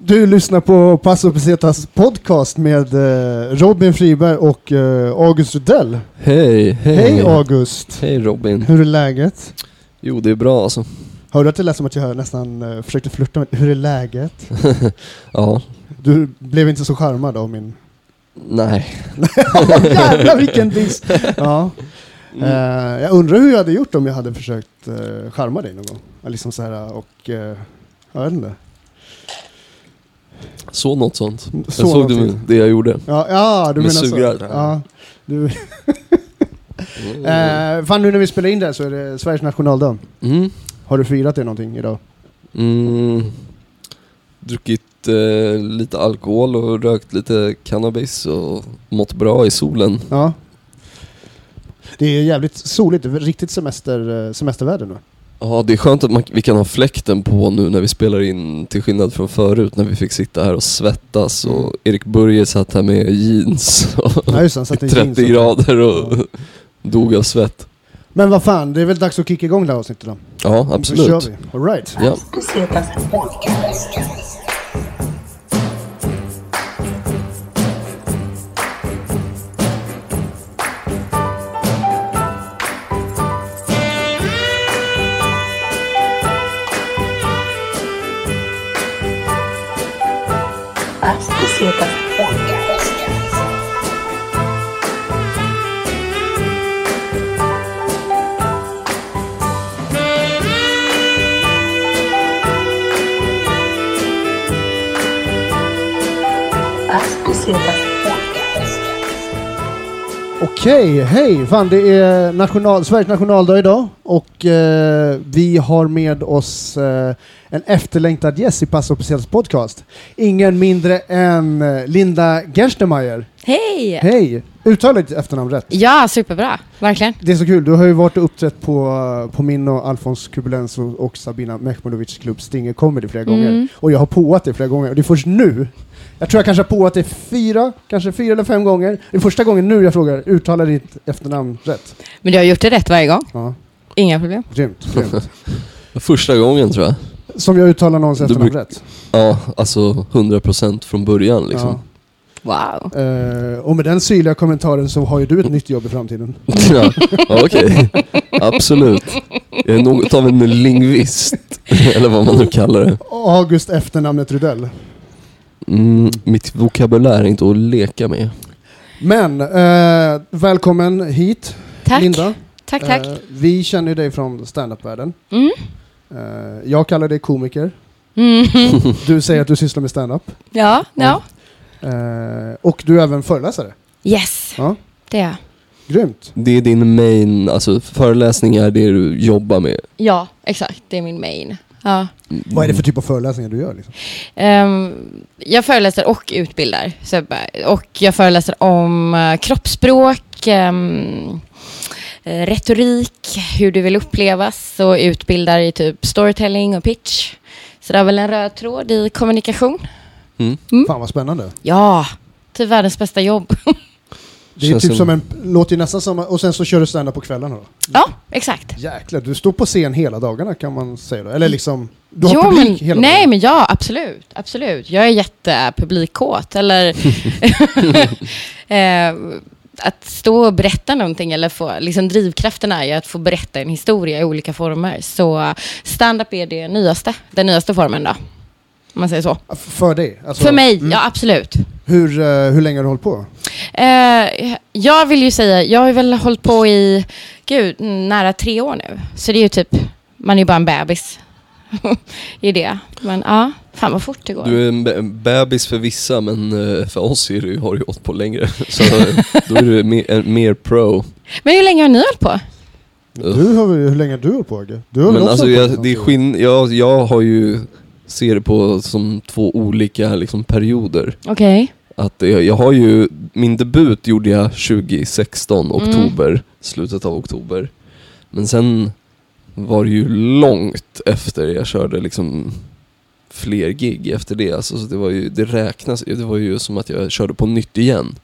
Du lyssnar på Passo Pesetas podcast med eh, Robin Friberg och eh, August Rudell. Hej, hej. Hej August! Hej Robin. Hur är läget? Jo, det är bra alltså. Hörde du att det lät som att jag nästan eh, försökte flirta med hur är läget? Ja, Du blev inte så charmad av min... nej. Jävlar vilken diss! Ja. Mm. Eh, jag undrar hur jag hade gjort om jag hade försökt uh, charma dig någon gång. Liksom så här och... eh, jag vet inte. Så något sånt. Så jag såg någonting. du det jag gjorde? Ja, ja du Med menar sugrör. så. Ja. Du, Mm. eh, fan nu när vi spelar in det här så är det Sveriges nationaldag. Mm. Har du firat det någonting idag? Mm. Druckit eh, lite alkohol och rökt lite cannabis och mått bra i solen. Ja. Det är jävligt soligt, riktigt semester, eh, semesterväder nu. Ja, det är skönt att man, vi kan ha fläkten på nu när vi spelar in till skillnad från förut när vi fick sitta här och svettas och Mm. Erik Börje satt här med jeans och Ja, just han satte i en jeans 30 och- grader och dog av svett. Men vad fan, det är väl dags att kicka igång det här avsnittet då? Ja, Då kör absolut. vi. All right. Ja. caceta. As bucetas. Okej, hej! Fan, det är national, Sveriges nationaldag idag och eh, vi har med oss eh, en efterlängtad gäst i Passo Speciells podcast. Ingen mindre än eh, Linda Gerstemeyer. Hej! Hej! Uttala ditt efternamn rätt. Ja, superbra. Verkligen. Det är så kul, du har ju varit och uppträtt på, på min och Alfons Kubulens och, Sabina Mehmodovics klubb Stinger Comedy flera gånger. Mm. Och jag har påat det flera gånger och det är först nu, jag tror jag kanske har påat det fyra, kanske fyra eller fem gånger. Det är första gången nu jag frågar, uttala ditt efternamn rätt. Men du har gjort det rätt varje gång. Ja, Inga problem. grymt, grymt. Första gången tror jag. Som jag uttalar någons efternamn bruk- rätt. Ja, alltså 100% från början liksom. Wow. Ja. Eh, och med den syrliga kommentaren så har ju du ett nytt jobb i framtiden. Ja, okej. Absolut. Jag är något av en lingvist, eller vad man nu kallar det. August efternamnet Rydell. Mm, mitt vokabulär är inte att leka med. Men, eh, välkommen hit Tack. Linda. Tack, tack. Eh, vi känner dig från standup-världen. Mm. Eh, jag kallar dig komiker. Mm. Du säger att du sysslar med standup. Ja, ja. Eh, och du är även föreläsare. Yes, Ja, det är jag. grymt. Det är din main, alltså föreläsningar är det du jobbar med. Ja, exakt. Det är min main. Ja. Vad är det för typ av föreläsningar du gör? Liksom? Ehm, jag föreläser och utbildar. Så, och jag föreläser om uh, kroppsspråk, eh, retorik, hur du vill upplevas och utbildar i typ storytelling och pitch. Så det är väl en röd tråd i kommunikation. Mm. Fan vad spännande. Ja, typ världens bästa jobb. Det är Känns typ som som- en, låter ju nästan som, och sen så kör du standup på kvällarna då? ja, exakt. Jäklar, du står på scen hela dagarna kan man säga då? Eller liksom, du har Jo, publik men, hela nej, dagen? men ja, absolut. absolut. Jag är jättepublikkåt. Eller eh, att stå och berätta någonting eller få, liksom drivkraften är ju att få berätta en historia i olika former. Så stand-up är det nyaste, den nyaste formen då. Om man säger så. För dig? Alltså, För mig, mm. ja absolut. Hur, eh, hur länge har du hållit på? Eh, jag vill ju säga, jag har väl hållit på i, gud, nära tre år nu. Så det är ju typ, man är ju bara en bebis i det. Men ja, fan vad fort det går. Du är en be- en bebis för vissa men eh, för oss är du, har du gått på längre. Så då är du mer, en- mer pro. Men hur länge har ni hållit på? Du har, hur länge har du hållit på Agge? Du har Men alltså hållit på jag, det är skinn, jag, jag har ju, ser det på som två olika liksom, perioder. Okej. Att jag, jag har ju, min debut gjorde jag 2016, oktober, slutet av oktober. Men sen var det ju långt efter jag körde liksom fler gig efter det. Alltså, så det, var ju, det räknas det var ju som att jag körde på nytt igen.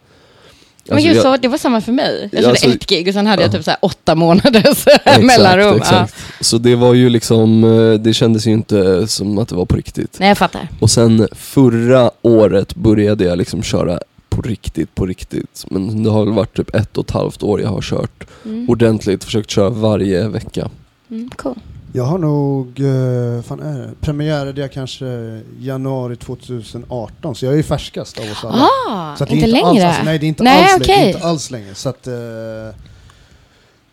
Men Alltså, gud, jag- så, det var samma för mig. Jag Ja, körde alltså- ett gig och sen hade jag Ja. typ så åtta månaders Exakt, mellanrum. exakt. Så det var ju liksom, eh, det kändes ju inte som att det var på riktigt. Nej, jag fattar. Och sen förra året började jag liksom köra på riktigt, på riktigt. Men det har väl varit typ ett och ett halvt år jag har kört Mm. ordentligt, försökt köra varje vecka. Mm, cool. Jag har nog, uh, fan är det? Premiärade jag kanske januari 2018, så jag är ju färskast av oss alla. Ah, Så att det är inte Alls, längre. alltså, nej, det är inte, Nej, alls, okej. inte alls länge. Så att, eh,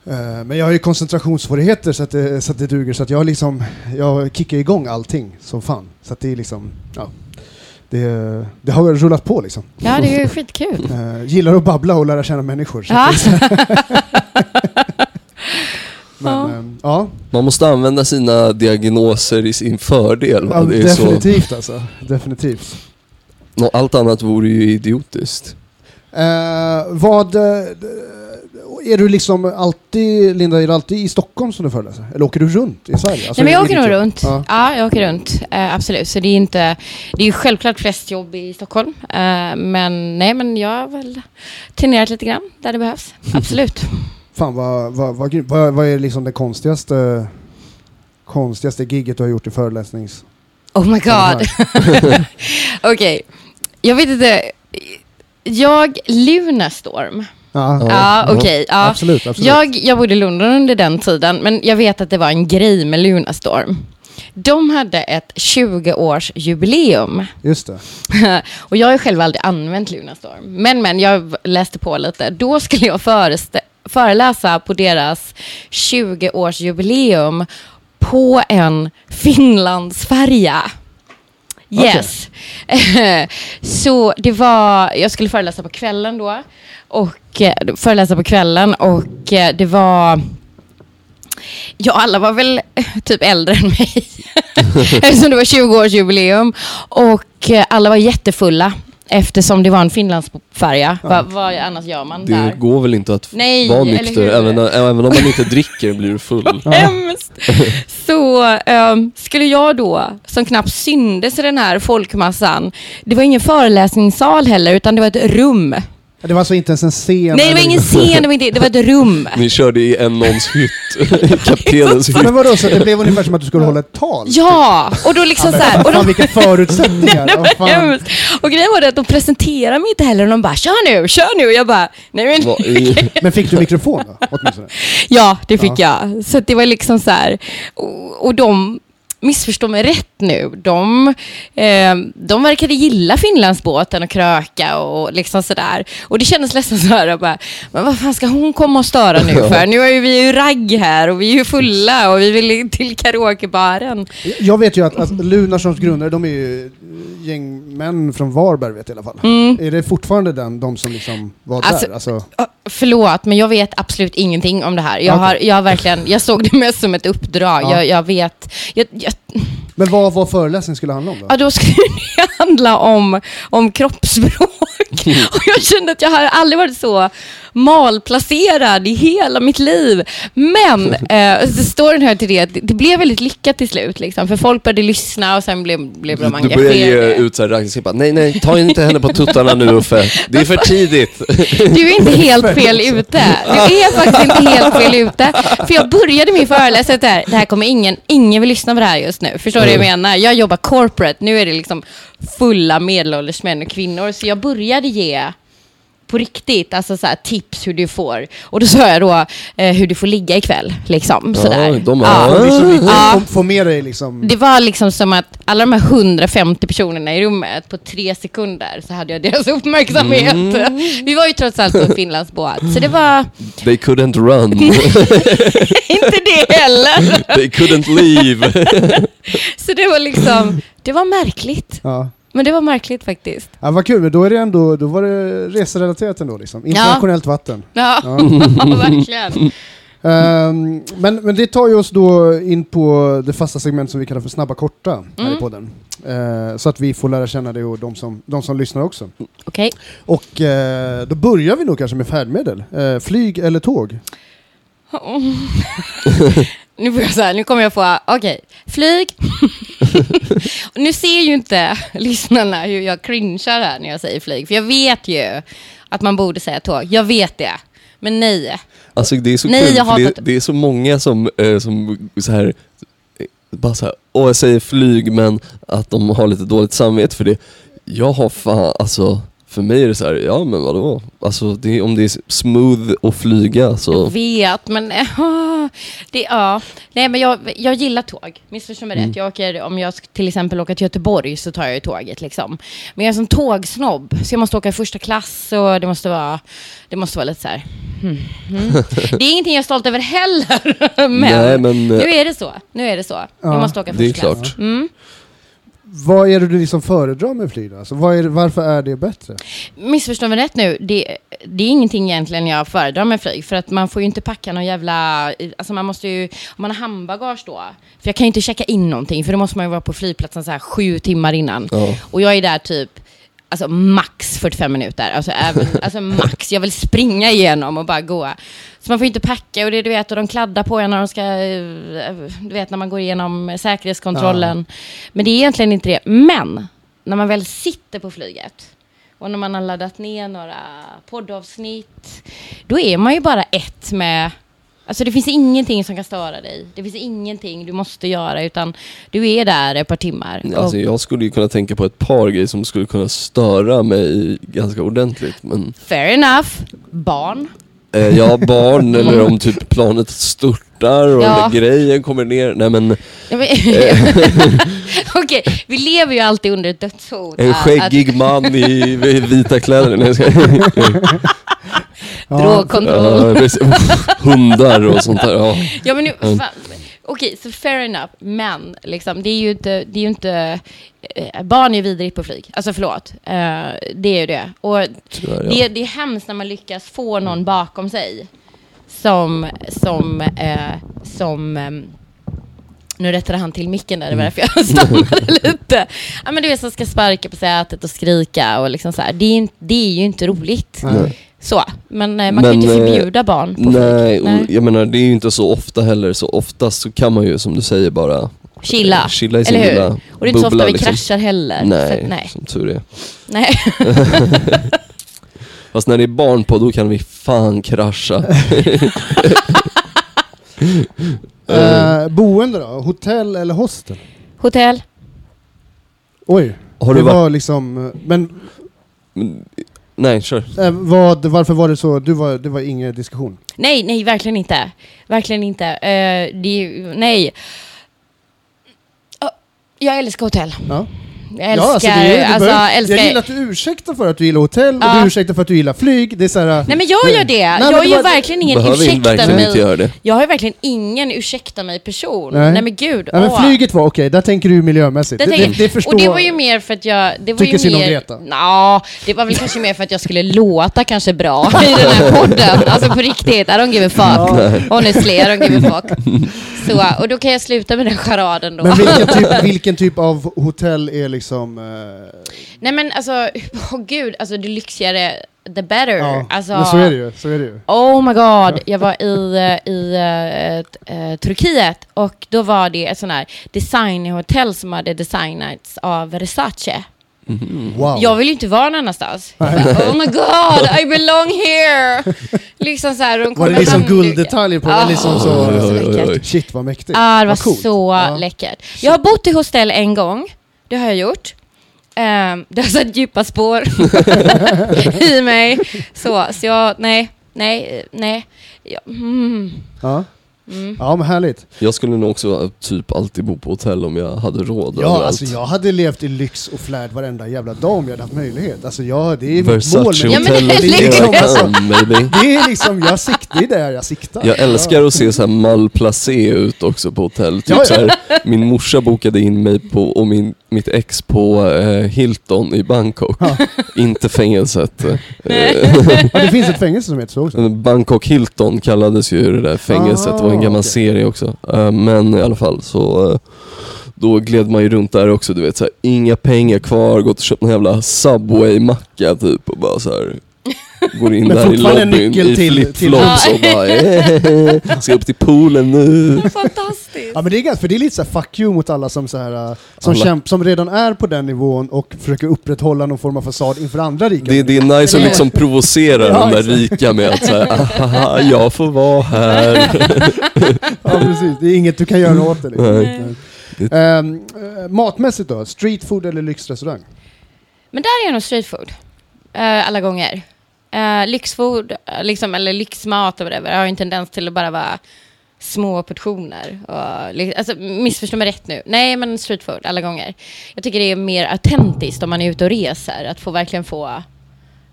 eh, men jag har ju koncentrationssvårigheter så att, det, så att det duger. Så att jag, liksom, jag kickar igång allting som fan. Så att det är liksom, ja. Det, det har rullat på liksom. Ja, det är ju skitkul. Eh, gillar att babbla och lära känna människor. Men, Ja. eh, ja, Man måste använda sina diagnoser i sin fördel. Ja Det är så, definitivt alltså. Definitivt. Nå- allt annat vore ju idiotiskt. Eh, vad... eh, är du liksom alltid, Linda, är du alltid i Stockholm som du föreläser? Eller åker du runt i Sverige? Alltså, Nej, men jag åker nog runt. Ja. Ja. jag åker runt. Eh, absolut. Så det är inte... Det är ju självklart flest jobb i Stockholm. Eh, men nej, men jag har väl turnerat lite grann där det behövs. Absolut. Fan vad, vad, vad, grymt. vad, vad är liksom det konstigaste, konstigaste gigget du har gjort i föreläsnings... Oh my god. Okej. Jag vet inte. Jag, Lunarstorm. Ja, Ja. Ja, okej. ja. absolut. absolut. Jag, jag bodde i London under den tiden, men jag vet att det var en grej med Lunarstorm. De hade ett 20-årsjubileum. Just det. och jag har ju själv aldrig använt Lunarstorm. Men, men, jag läste på lite. Då skulle jag föreläsa på deras 20-årsjubileum på en Finlandsfärja. Yes. så det var, jag skulle föreläsa på kvällen då. Och eh, föreläsa på kvällen och eh, det var Ja, alla var väl eh, typ äldre än mig. Eftersom det var 20-årsjubileum. Och eh, alla var jättefulla. Eftersom det var en Finlandsfärja. Va, vad annars gör man Det där? går väl inte att Nej, vara nykter, även, även om man inte dricker blir du full. Hemskt. Så ehm, skulle jag då, som knappt syndes i den här folkmassan, det var ingen föreläsningssal heller, utan det var ett rum. Det var alltså inte ens en scen? Nej, det var ingen scen, det var, inte, det var ett rum. Ni körde i en någons hytt, kaptenens hytt. Men vadå, så det blev ungefär som att du skulle hålla ett tal? Ja, och då liksom så här, och Fan de, vilka förutsättningar! Och grejen var det att de presenterade mig inte heller och de bara kör nu, kör nu. Och jag bara, nej men Men fick du mikrofon då? Åtminstone? Ja, det fick jag. Så det var liksom så här, och, och de, missförstå mig rätt nu, de, eh, de verkade gilla Finlandsbåten och kröka och liksom sådär. Och det kändes nästan så här, bara, men vad fan ska hon komma och störa nu för? Nu är ju vi ju ragg här och vi är ju fulla och vi vill till karaokebaren. Jag vet ju att, att Lunarssons grundare, de är ju gäng män från Varberg vet jag i alla fall. Mm. Är det fortfarande den, de som liksom var Alltså, där? Alltså, Ö, Förlåt, men jag vet absolut ingenting om det här. Jag, Okej. har, jag, har verkligen, jag såg det mest som ett uppdrag. Ja. Jag, jag vet... Jag, shit. Men vad var föreläsningen skulle handla om då? Ja, då skulle det handla om, om kroppsspråk. Och jag kände att jag har aldrig varit så malplacerad i hela mitt liv. Men eh, storyn hör till det att det, blev väldigt lyckat till slut. Liksom, för folk började lyssna och sen blev, blev de Du börjar ge engagerade. ut såhär raggningsklipp. Nej, nej, ta inte henne på tuttarna nu Uffe. Det är för tidigt. Du är inte helt fel ute. Du är faktiskt inte helt fel ute. För jag började min föreläsning där. Det här kommer ingen, ingen vill lyssna på det här just nu. Förstår du vad jag menar? Jag jobbar corporate. Nu är det liksom fulla medelålders män och kvinnor. Så jag började ge på riktigt, alltså så här, tips hur du får. Och då sa jag då eh, hur du får ligga ikväll. Liksom, sådär. de Ja. Får liksom inte Ja. få- med dig liksom... Det var liksom som att alla de här 150 personerna i rummet, på tre sekunder så hade jag deras uppmärksamhet. Vi var ju trots allt på en Finlandsbåt, så det var They couldn't run. inte det heller. They couldn't leave. Så det var liksom, det var märkligt. Ja. Men det var märkligt faktiskt. Ja, vad kul, men då, är det ändå, då var det reserelaterat ändå liksom. Internationellt vatten. Ja, verkligen. Ehm, men, men det tar ju oss då in på det fasta segment som vi kallar för snabba korta här Mm. i podden. Eh, så att vi får lära känna det och de som, de som lyssnar också. Okej. Och eh, då börjar vi nog kanske med färdmedel. Eh, flyg eller tåg? Nu får jag så här, nu kommer jag få, okej, flyg. nu ser ju inte lyssnarna hur jag cringear här när jag säger flyg, för jag vet ju att man borde säga tåg. Jag vet det. Men nej. Alltså det är så Nej, kul, jag för det, det är så många som, eh, som så här, eh, bara så här, åh jag säger flyg men att de har lite dåligt samvete för det. Jag har fan, alltså för mig är det så här, ja men vadå? Alltså det, om det är smooth att flyga så, Jag vet, men... ah, det, ja. Nej, men jag, jag gillar tåg. Missförstå mig Mm. rätt. Jag åker, om jag till exempel åker till Göteborg så tar jag ju tåget. Liksom. Men jag är en tågsnobb, så jag måste åka i första klass och det måste vara, det måste vara lite så här... hmm. Det är ingenting jag är stolt över heller. men, nej men nu eh, är det så. Nu är det så. Ja, jag måste åka det är första klass. klart. Vad är det du liksom föredrar med flyg? Alltså, är, varför är det bättre? Missförstå mig rätt nu, det, det är ingenting egentligen jag föredrar med flyg. För att man får ju inte packa någon jävla... Alltså man måste ju... Om man har handbagage då. För jag kan ju inte checka in någonting, för då måste man ju vara på flygplatsen så här sju timmar innan. ja. Och jag är där typ... Alltså max 45 minuter. Alltså, även, alltså max. Jag vill springa igenom och bara gå. Så man får inte packa och det du vet, och de kladdar på en när de ska, eh, du vet när man går igenom säkerhetskontrollen. Men det är egentligen inte det. Men när man väl sitter på flyget och när man har laddat ner några poddavsnitt, då är man ju bara ett med Alltså det finns ingenting som kan störa dig. Det finns ingenting du måste göra utan du är där ett par timmar. Alltså jag skulle ju kunna tänka på ett par grejer som skulle kunna störa mig ganska ordentligt men fair enough. Barn. eh, ja, barn eller om typ planet störtar och Ja. grejen kommer ner. Nej men Okej, vi lever ju alltid under ett dödshot. en skäggig man i vita kläder. Nej, Ja, Drogkontroll. Ja. Hundar och sånt där. Ja. Ja men nu, fan. Okej, så fair enough. Men liksom, det är ju inte, det är ju inte eh, barn är ju vidrigt på flyg. Alltså förlåt. Eh, det är ju det. Och Tyvärr, ja. det, det är hemskt när man lyckas få någon bakom sig. Som, som, eh, som ehm, nu rättade han till micken där, det var därför jag stannade lite. Ja men du vet som ska sparka på sätet och skrika och liksom så här. Det är, det är ju inte roligt. Nej. Så, men eh, man kan ju Men, inte eh, förbjuda barn på Nej, flyg. och jag menar det är ju inte så ofta heller, så oftast så kan man ju som du säger bara Chilla. chilla i sin Eller hur? lilla Och det är inte så ofta vi liksom. kraschar heller. Nej, Så, nej. som tur är. nej. Fast när det är barn på då kan vi fan krascha. Eh, boende då? Hotell eller hostel? Hotell? Oj, Har det du varit... var liksom... Men Men- Nej, kör. eh, vad, varför var det så? Du var, det var ingen diskussion? Nej, nej, verkligen inte. Verkligen inte. Eh, det, nej. Jag älskar hotell. Ja. Jag älskar, ja, alltså, det är, alltså, älskar... Jag gillar att du ursäktar för att du gillar hotell och Ja. du ursäktar för att du gillar flyg. Det är så här, Nej men jag gör det. men jag det gör var- verkligen ingen Behöver ursäkta verkligen mig. inte göra det. Jag har ju verkligen ingen ursäkta mig person. Nej. Nej, men gud. Nej, men flyget var okej, där tänker du miljömässigt. Det Det, tänker- det, det förstår och det var ju mer för att jag... Det var Tycker ju synd om mer, Greta. Nå, det var väl kanske mer för att jag skulle låta kanske bra i den här podden. Alltså på riktigt, I don't give a fuck. Honestly, I don't give a fuck. Så, och då kan jag sluta med den charaden då. Men vilken typ, vilken typ av hotell är liksom... eh, Nej men alltså, åh gud, alltså det lyxigare, the better. ja, alltså, men så är det ju. Så är det ju. Oh my god, jag var i, eh, i eh, eh, Turkiet och då var det ett sånt här designhotell som hade designats av Versace. Wow. Jag vill ju inte vara någon annanstans. Bara, oh my god, I belong here! liksom så här, de var det liksom gulddetaljer på? Ah. liksom så, oj, oj, oj. Shit vad mäktigt. Ja, det var coolt. så Ja. läckert. Jag har bott i hostell en gång. Det har jag gjort. Um, det har satt djupa spår i mig. Så, så jag, nej, nej, nej. Ja, mm, Ja mm. ja, men härligt. Jag skulle nog också typ alltid bo på hotell om jag hade råd Ja, överallt. alltså jag hade levt i lyx och flärd varenda jävla dag om jag hade haft möjlighet. Alltså jag, det är mitt Versace mål. Ja, men det är i liksom- Köpenhamn, maybe. Det är liksom, jag siktar, det är där jag siktar. Jag älskar att se så här malplacé ut också på hotell. Typ Ja, ja. Så här, min morsa bokade in mig på, och min, mitt ex på eh, Hilton i Bangkok. Inte fängelset. Ja, det finns ett fängelse som heter så också. Bangkok Hilton kallades ju det där fängelset, det var en gammal Ah, okej. serie också. Eh, men i alla fall så eh, då gled man ju runt där också, du vet så här, inga pengar kvar, gått och köpt en jävla Subway-macka typ och bara så här. Går in där i lobbyn i till- flipflops till- och bara eh, ska upp till poolen nu. Fantastiskt. Ja men det är ganska, för det är lite så här fuck you mot alla som, så här, äh, som, Alla. kämp, som redan är på den nivån och försöker upprätthålla någon form av fasad inför andra rika Det, det är nice att liksom provocera Ja, de där exakt. rika med att säga aha, jag får vara här. Ja precis, det är inget du kan göra åt det. Liksom. Nej. Ehm, eh, matmässigt då, street food eller lyxrestaurang? Men där är jag nog street food. Eh, alla gånger. Uh, lyxfood, eh, liksom, eller lyxmat och whatever, har ju en tendens till att bara vara små portioner. Och, alltså, missförstå mig rätt nu. Nej, men street food alla gånger. Jag tycker det är mer autentiskt om man är ute och reser. Att få verkligen få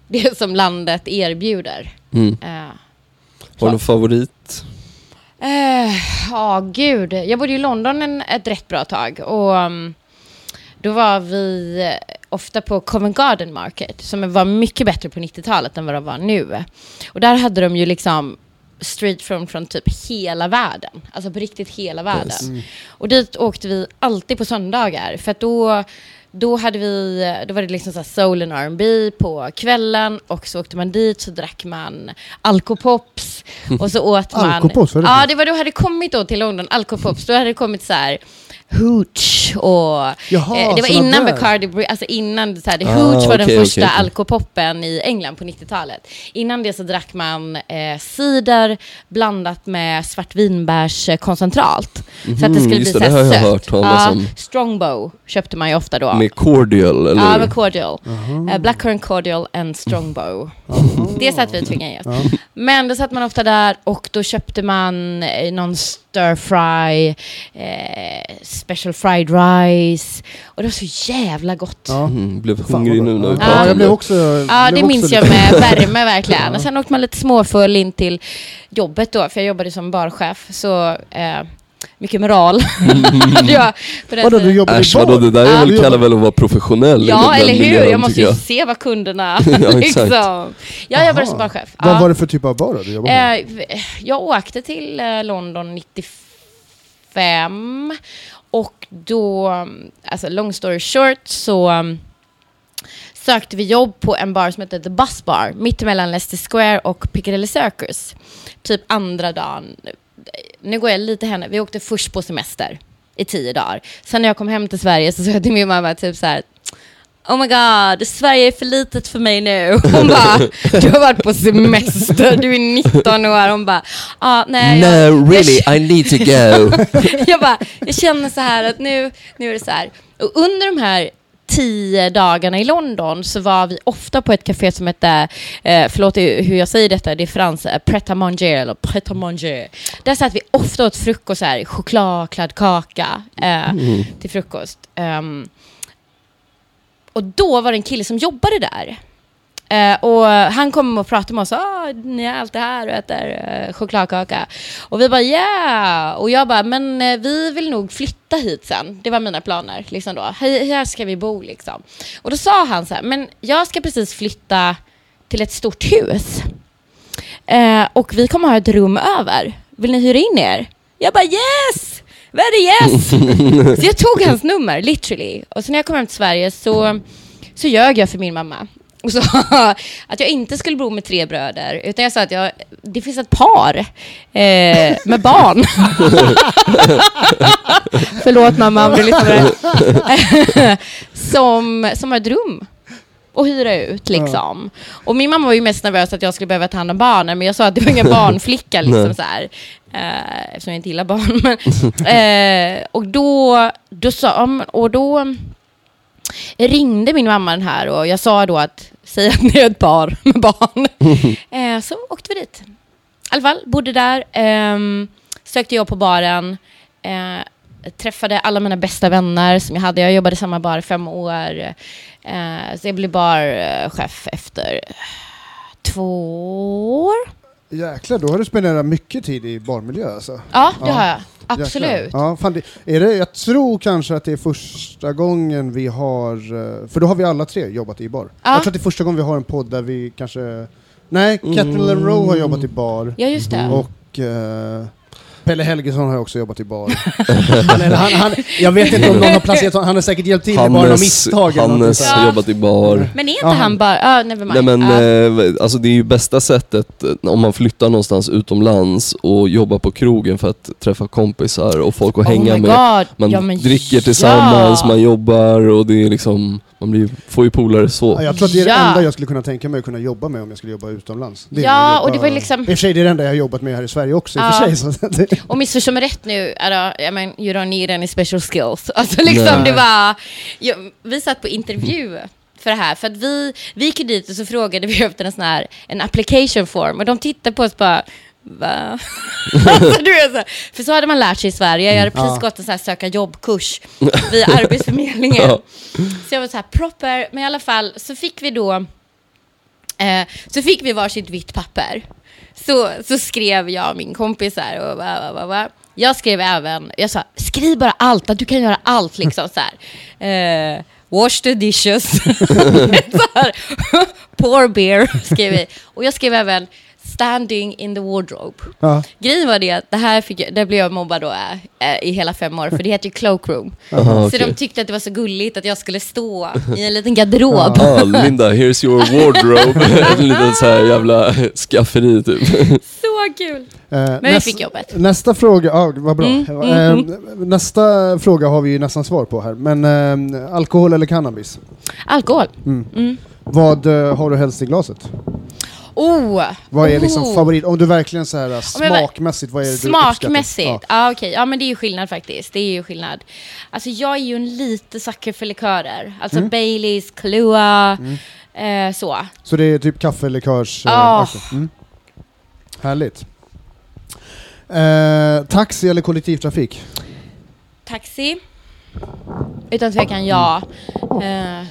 det som landet erbjuder. Mm. Eh, Har du någon favorit? Eh, Ja, gud. Jag bodde i London en, ett rätt bra tag. Och um, då var vi eh, ofta på Covent Garden Market, som var mycket bättre på 90-talet än vad de var nu. Och där hade de ju liksom street from från typ hela världen. Alltså på riktigt hela världen. Yes. Och dit åkte vi alltid på söndagar. För att då, då, hade vi, då var det liksom så här soul and R&B på kvällen. Och så åkte man dit så drack man alkopops. Och så åt man... Alkopops, det Ja, det var då hade kommit då till London, alkopops. Då hade det kommit så här hooch och... Jaha, eh, det var innan där. Bacardi, alltså innan så här, Ah, hooch var den okej, första okej. alkopoppen i England på 90-talet. Innan det så drack man eh, cider blandat med svartvinbärskoncentrat. Så att det Mhm, skulle just bli det, så det har här jag hört talas Ja, om. Strongbow köpte man ju ofta då. Med cordial, eller Ja, med cordial. Eh, blackcurrant cordial and strongbow. Det satt vi och tvingade i oss. Ja. Men då satt man ofta där och då köpte man eh, någon stir fry, eh, special fried rice. Och det var så jävla gott. Ja, Ja. Mm, blev hungrig nu när vi Ja, pratar jag blev det. också... det blev också minns jag med värme verkligen. Och sen åkte man lite småfull in till jobbet då, för jag jobbade som barchef. Så eh, mycket moral hade jag på den Vadå, du jobbade Äsch i bar? vadå, det där är väl, kallar väl att vara professionell Ja, eller hur? miljön, Jag måste ju se vad kunderna... Ja, liksom. Jag jobbade som barchef. Vad Ja. var det för typ av bar då du jobbade med? Eh, jag åkte till eh, London 95 och då, alltså long story short, så um, sökte vi jobb på en bar som heter The Bus Bar, mittemellan Leicester Square och Piccadilly Circus. Typ andra dagen. Nu går jag lite henne. Vi åkte först på semester i tio dagar. Sen när jag kom hem till Sverige så sa jag till min mamma typ så här Oh my god, Sverige är för litet för mig nu. Hon bara, du har varit på semester, du är 19 år. Hon bara, ah, nej. jag- No, really, I need to go. jag bara, jag känner så här att nu, nu är det så här. Och under de här tio dagarna i London så var vi ofta på ett café som hette, eh, förlåt hur jag säger detta, det är frans, eh, Pret à manger eller Pret à manger. Där satt vi ofta åt frukost så här, choklad, kladdkaka eh, Mm. till frukost. Ehm, och då var det en kille som jobbade där. Eh, och han kom och pratade med oss. Ah, ni är alltid här och äter eh, chokladkaka. Och vi bara yeah! Och jag bara, men eh, vi vill nog flytta hit sen. Det var mina planer. Liksom då. Här, här ska vi bo liksom. Och då sa han så här, men jag ska precis flytta till ett stort hus. Eh, och vi kommer ha ett rum över. Vill ni hyra in er? Jag bara yes! Very yes! så jag tog hans nummer, literally. Och sen när jag kom hem till Sverige så, så ljög jag för min mamma. Och sa att jag inte skulle bo med tre bröder, utan jag sa att jag, det finns ett par eh, med barn. Förlåt mamma om du lyssnar som, som har ett rum och hyra ut liksom. Och min mamma var ju mest nervös att jag skulle behöva ta hand om barnen, men jag sa att det var ingen barnflicka liksom så här. Eh, eftersom jag inte gillar barn. Men, eh, och då, då sa, och då ringde min mamma den här och jag sa då att, säg att ni är ett par med barn. eh, så åkte vi dit. I alla fall, bodde där, ehm, sökte jobb på baren, eh, träffade alla mina bästa vänner som jag hade. Jag jobbade i samma bar i fem år. Eh, så jag blev barchef efter två år. Jäklar, då har du spenderat mycket tid i barmiljö alltså. Ja, det Ja. har jag. Absolut. Jäklar. Ja, fan, det, är det, jag tror kanske att det är första gången vi har, eh, för då har vi alla tre jobbat i bar. Ja. Jag tror att det är första gången vi har en podd där vi kanske, nej, Catherine Mm. Rowe har jobbat i bar Ja, just det. Och eh, Pelle Helgesson har ju också jobbat i bar. han, han, han, jag vet inte om någon har placerat honom, han har säkert hjälpt till med bara några misstag Hannes har jobbat i bar. Men är inte Ja. han bara... Ja, never mind. Nej men eh, alltså det är ju bästa sättet eh, om man flyttar någonstans utomlands och jobbar på krogen för att träffa kompisar och folk att hänga oh my med. God. Man ja, dricker tillsammans, ja. man jobbar och det är liksom, man blir, får ju polare så. Ja, jag tror att det är det Ja. enda jag skulle kunna tänka mig att kunna jobba med om jag skulle jobba utomlands. Det är Ja, ju och det var liksom- I och för sig det är det enda jag har jobbat med här i Sverige också i och Ja. för sig. Så att det, Och missförstå mig rätt nu, alltså, I mean, you don't need any special skills. Alltså liksom Nej. det var... Ja, vi satt på intervju för det här, för att vi, vi gick ju dit och så frågade vi efter en sån här, en application form och de tittade på oss bara Va? alltså, du vet, så här. För så hade man lärt sig i Sverige. Jag hade precis Ja. gått en sån här söka jobbkurs vid Arbetsförmedlingen. Ja. Så jag var så här proper, men i alla fall så fick vi då eh, så fick vi varsitt vitt papper. Så, så skrev jag och min kompis här och va, va, va, va. Jag skrev även, jag sa skriv bara allt, att du kan göra allt liksom så här. Eh, wash the dishes. så. Pour beer skrev vi. Och jag skrev även standing in the wardrobe. ja. Grejen var det att det här fick jag, där blev jag mobbad då äh, i hela fem år, för det heter ju cloakroom. Aha, Så okej. de tyckte att det var så gulligt att jag skulle stå i en liten garderob. Ah, Linda, here's your wardrobe. en liten så här jävla skafferi typ. Så kul! Eh, Men vi fick jobbet. Nästa fråga, ja vad bra. Mm, Eh, mm, nästa fråga har vi ju nästan svar på här, men eh, alkohol eller cannabis? Alkohol. Mm. Mm. Vad eh, har du helst i glaset? Oh! Vad är liksom oh. favorit, om du verkligen så här men vad- smakmässigt, vad är det du uppskattar? Smakmässigt? Ja. Ja, okej. Ja, men det är ju skillnad faktiskt. Det är ju skillnad. Alltså jag är ju en lite sucker för likörer. Alltså Mm. Baileys, Kahlua, eh, så. Så det är typ kaffe, likörs... eh, okej. Mm. Härligt. Eh, taxi eller kollektivtrafik? Taxi? Utan tvekan ja. Eh,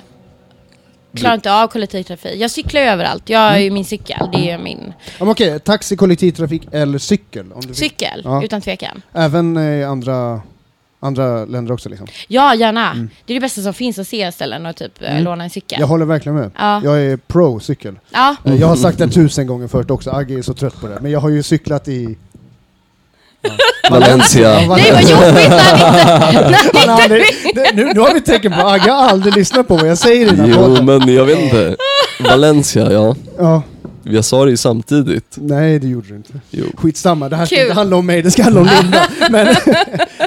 klarar inte av kollektivtrafik. Jag cyklar ju överallt. Jag har ju min cykel. Det är min Ja, men okej, taxi, kollektivtrafik eller cykel? Om du fick. cykel. Ja. Utan tvekan. Även i andra, andra länder också liksom? Ja, gärna. Mm. Det är det bästa som finns att se ställen och typ eh, Mm. låna en cykel. Jag håller verkligen med. Ja. Jag är pro cykel. ja. Eh, Jag har sagt det tusen gånger förut också, Agge är så trött på det. Men jag har ju cyklat i... Valencia. Nej, vad jobbigt det, nu, nu har vi tecken på Agge har aldrig lyssnat på vad jag säger i den här Jo podden. men jag vet inte. Valencia, ja. Ja, Jag sa det ju samtidigt. nej det gjorde du inte. Jo. Skitsamma, det här ska Kul. inte handla om mig, det ska handla om Linda. Men,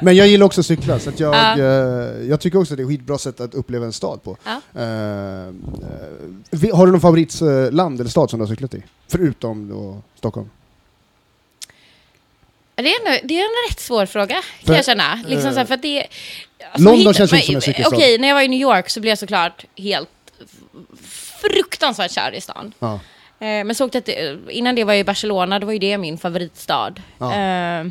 men jag gillar också att cykla, så att jag, Ja. eh, jag tycker också att det är ett skitbra sätt att uppleva en stad på. Ja. Eh, eh, vi- har du någon favoritland eller stad som du har cyklat i? Förutom då Stockholm? Det är, ändå, det är en rätt svår fråga, kan För, jag känna. Liksom eh, så här, för att det, alltså, London hitta- känns men- inte som en cykelstad. Okej, när jag var i New York så blev jag såklart helt fruktansvärt kär i stan. Ja. Eh, men så åkte jag till, innan det var jag i Barcelona, då var ju det min favoritstad. Ja. Eh,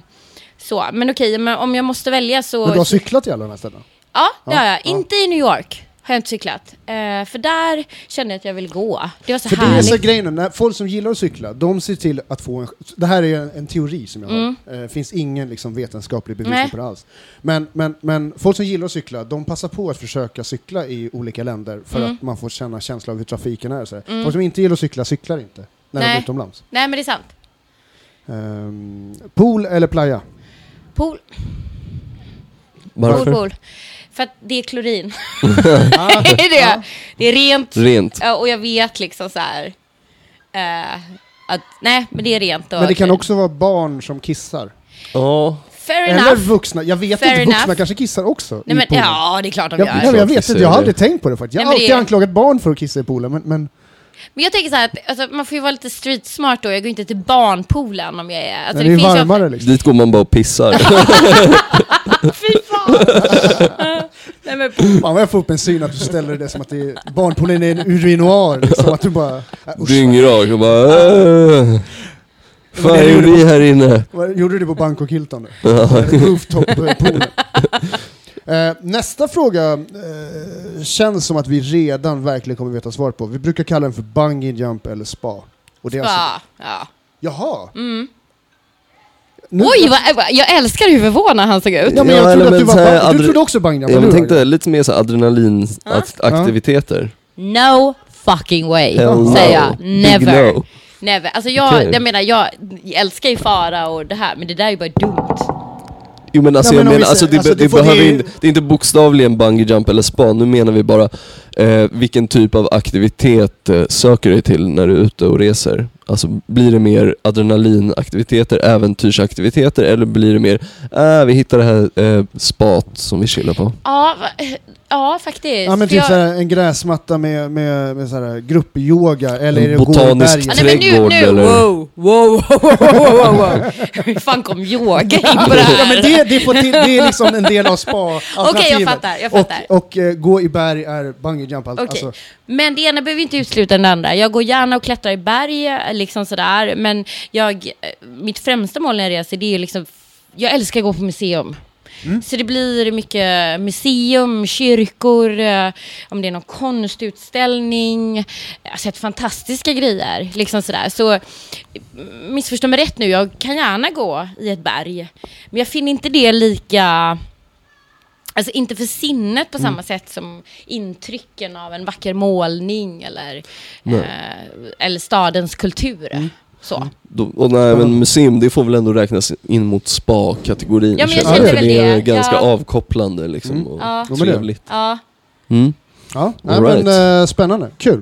så, men okej, men om jag måste välja så... Men du har cyklat i alla de här ställena? Ja, det Ja, har jag. ja. Inte i New York har jag inte cyklat. Eh, för där kände jag att jag ville gå. Det var så För det är härligt. så grejen, när folk som gillar att cykla, de ser till att få en... Det här är en, en teori som jag har. Mm. Det finns ingen liksom, vetenskaplig bevisning på det alls. Men, men, men folk som gillar att cykla, de passar på att försöka cykla i olika länder för Mm. att man får känna känsla av hur trafiken är. Så. Mm. Folk som inte gillar att cykla, cyklar inte. När de Nej. är utomlands. Nej, men det är sant. Ehm, pool eller playa? Pool, Varför? pool, pool. För att det är klorin. Det är det. Det är rent. Rent. Ja, och jag vet liksom så här. eh, att, nej, men det är rent. Och men det kan klorin. också vara barn som kissar. Ja. Fair Eller enough. vuxna, jag vet Fair inte, vuxna enough. kanske kissar också Nej, i men, poolen. ja, det är klart de Jag, gör. nej, men jag vet Kissar inte, jag har aldrig tänkt på det faktiskt. Jag har men alltid det- anklagat barn för att kissa i poolen, men, men Men jag tänker så här, att alltså, man får ju vara lite street smart då. Jag går inte till barnpoolen om jag är... Alltså, men det är finns ju varmare liksom. Dit går man bara och pissar. Fy! Nej, men, Fan vad jag får upp en syn att du ställer det som att det är, barnpoolen är en urinoir, liksom att du bara... Äh, Dyngrak och bara äh. Fan det är gjorde vi på- här inne? vad gjorde du på Bangkok Hilton? Rooftop-poolen. Eh, nästa fråga eh, känns som att vi redan verkligen kommer veta svar på. Vi brukar kalla den för bungee jump eller spa. Och det är alltså, ja, ja. jaha! Mm. Nu- Oj, vad, jag älskar hur förvånad han såg ut. Ja, men Ja, jag eller trodde att du men var här Du trodde också Jag eller hur? tänkte lite mer så adrenalinaktiviteter. No fucking way, Hell säger no. jag. Never. no. Never. Alltså jag, Okej. jag menar, jag älskar ju fara och det här, men det där är ju bara dumt. Jo men alltså Ja, jag men om menar, alltså, det, alltså, det, det behöver det är- inte, det är inte bokstavligen bungee jump eller spa, nu menar vi bara eh, vilken typ av aktivitet eh, söker du dig till när du är ute och reser? Alltså blir det mer adrenalinaktiviteter, äventyrsaktiviteter eller blir det mer, äh, vi hittar det här eh, spat som vi chillar på? Ja, va- ja faktiskt. Ja men typ jag- såhär, en gräsmatta med, med, med såhär gruppyoga eller är det att gå i Botanisk bergen? Ja, nej, men nu, trädgård, nu, eller? wow, wow, wow, wow, wow, wow. Hur fan kom yoga in på det här? Ja men det, det, får till, det är liksom en del av spa Okej, jag fattar, jag fattar. Och, och eh, gå i berg är bungee jump. Alltså, Okej. Men det ena behöver inte utesluta det andra. Jag går gärna och klättrar i berg, liksom sådär. Men jag, eh, mitt främsta mål när jag reser, det är liksom... Jag älskar att gå på museum. Mm. Så det blir mycket museum, kyrkor, eh, om det är någon konstutställning. Jag har sett fantastiska grejer. Liksom sådär. Så eh, missförstå mig rätt nu, jag kan gärna gå i ett berg. Men jag finner inte det lika... Alltså inte för sinnet på Mm. samma sätt som intrycken av en vacker målning eller, eh, eller stadens kultur. Mm. Så. Då, och nej, men museum, det får väl ändå räknas in mot spa-kategorin. Ja, men jag känner det är ganska Ja. avkopplande liksom Mm. och Ja. Trevligt. Ja. Mm. Ja, nej, right. men eh, spännande. Kul.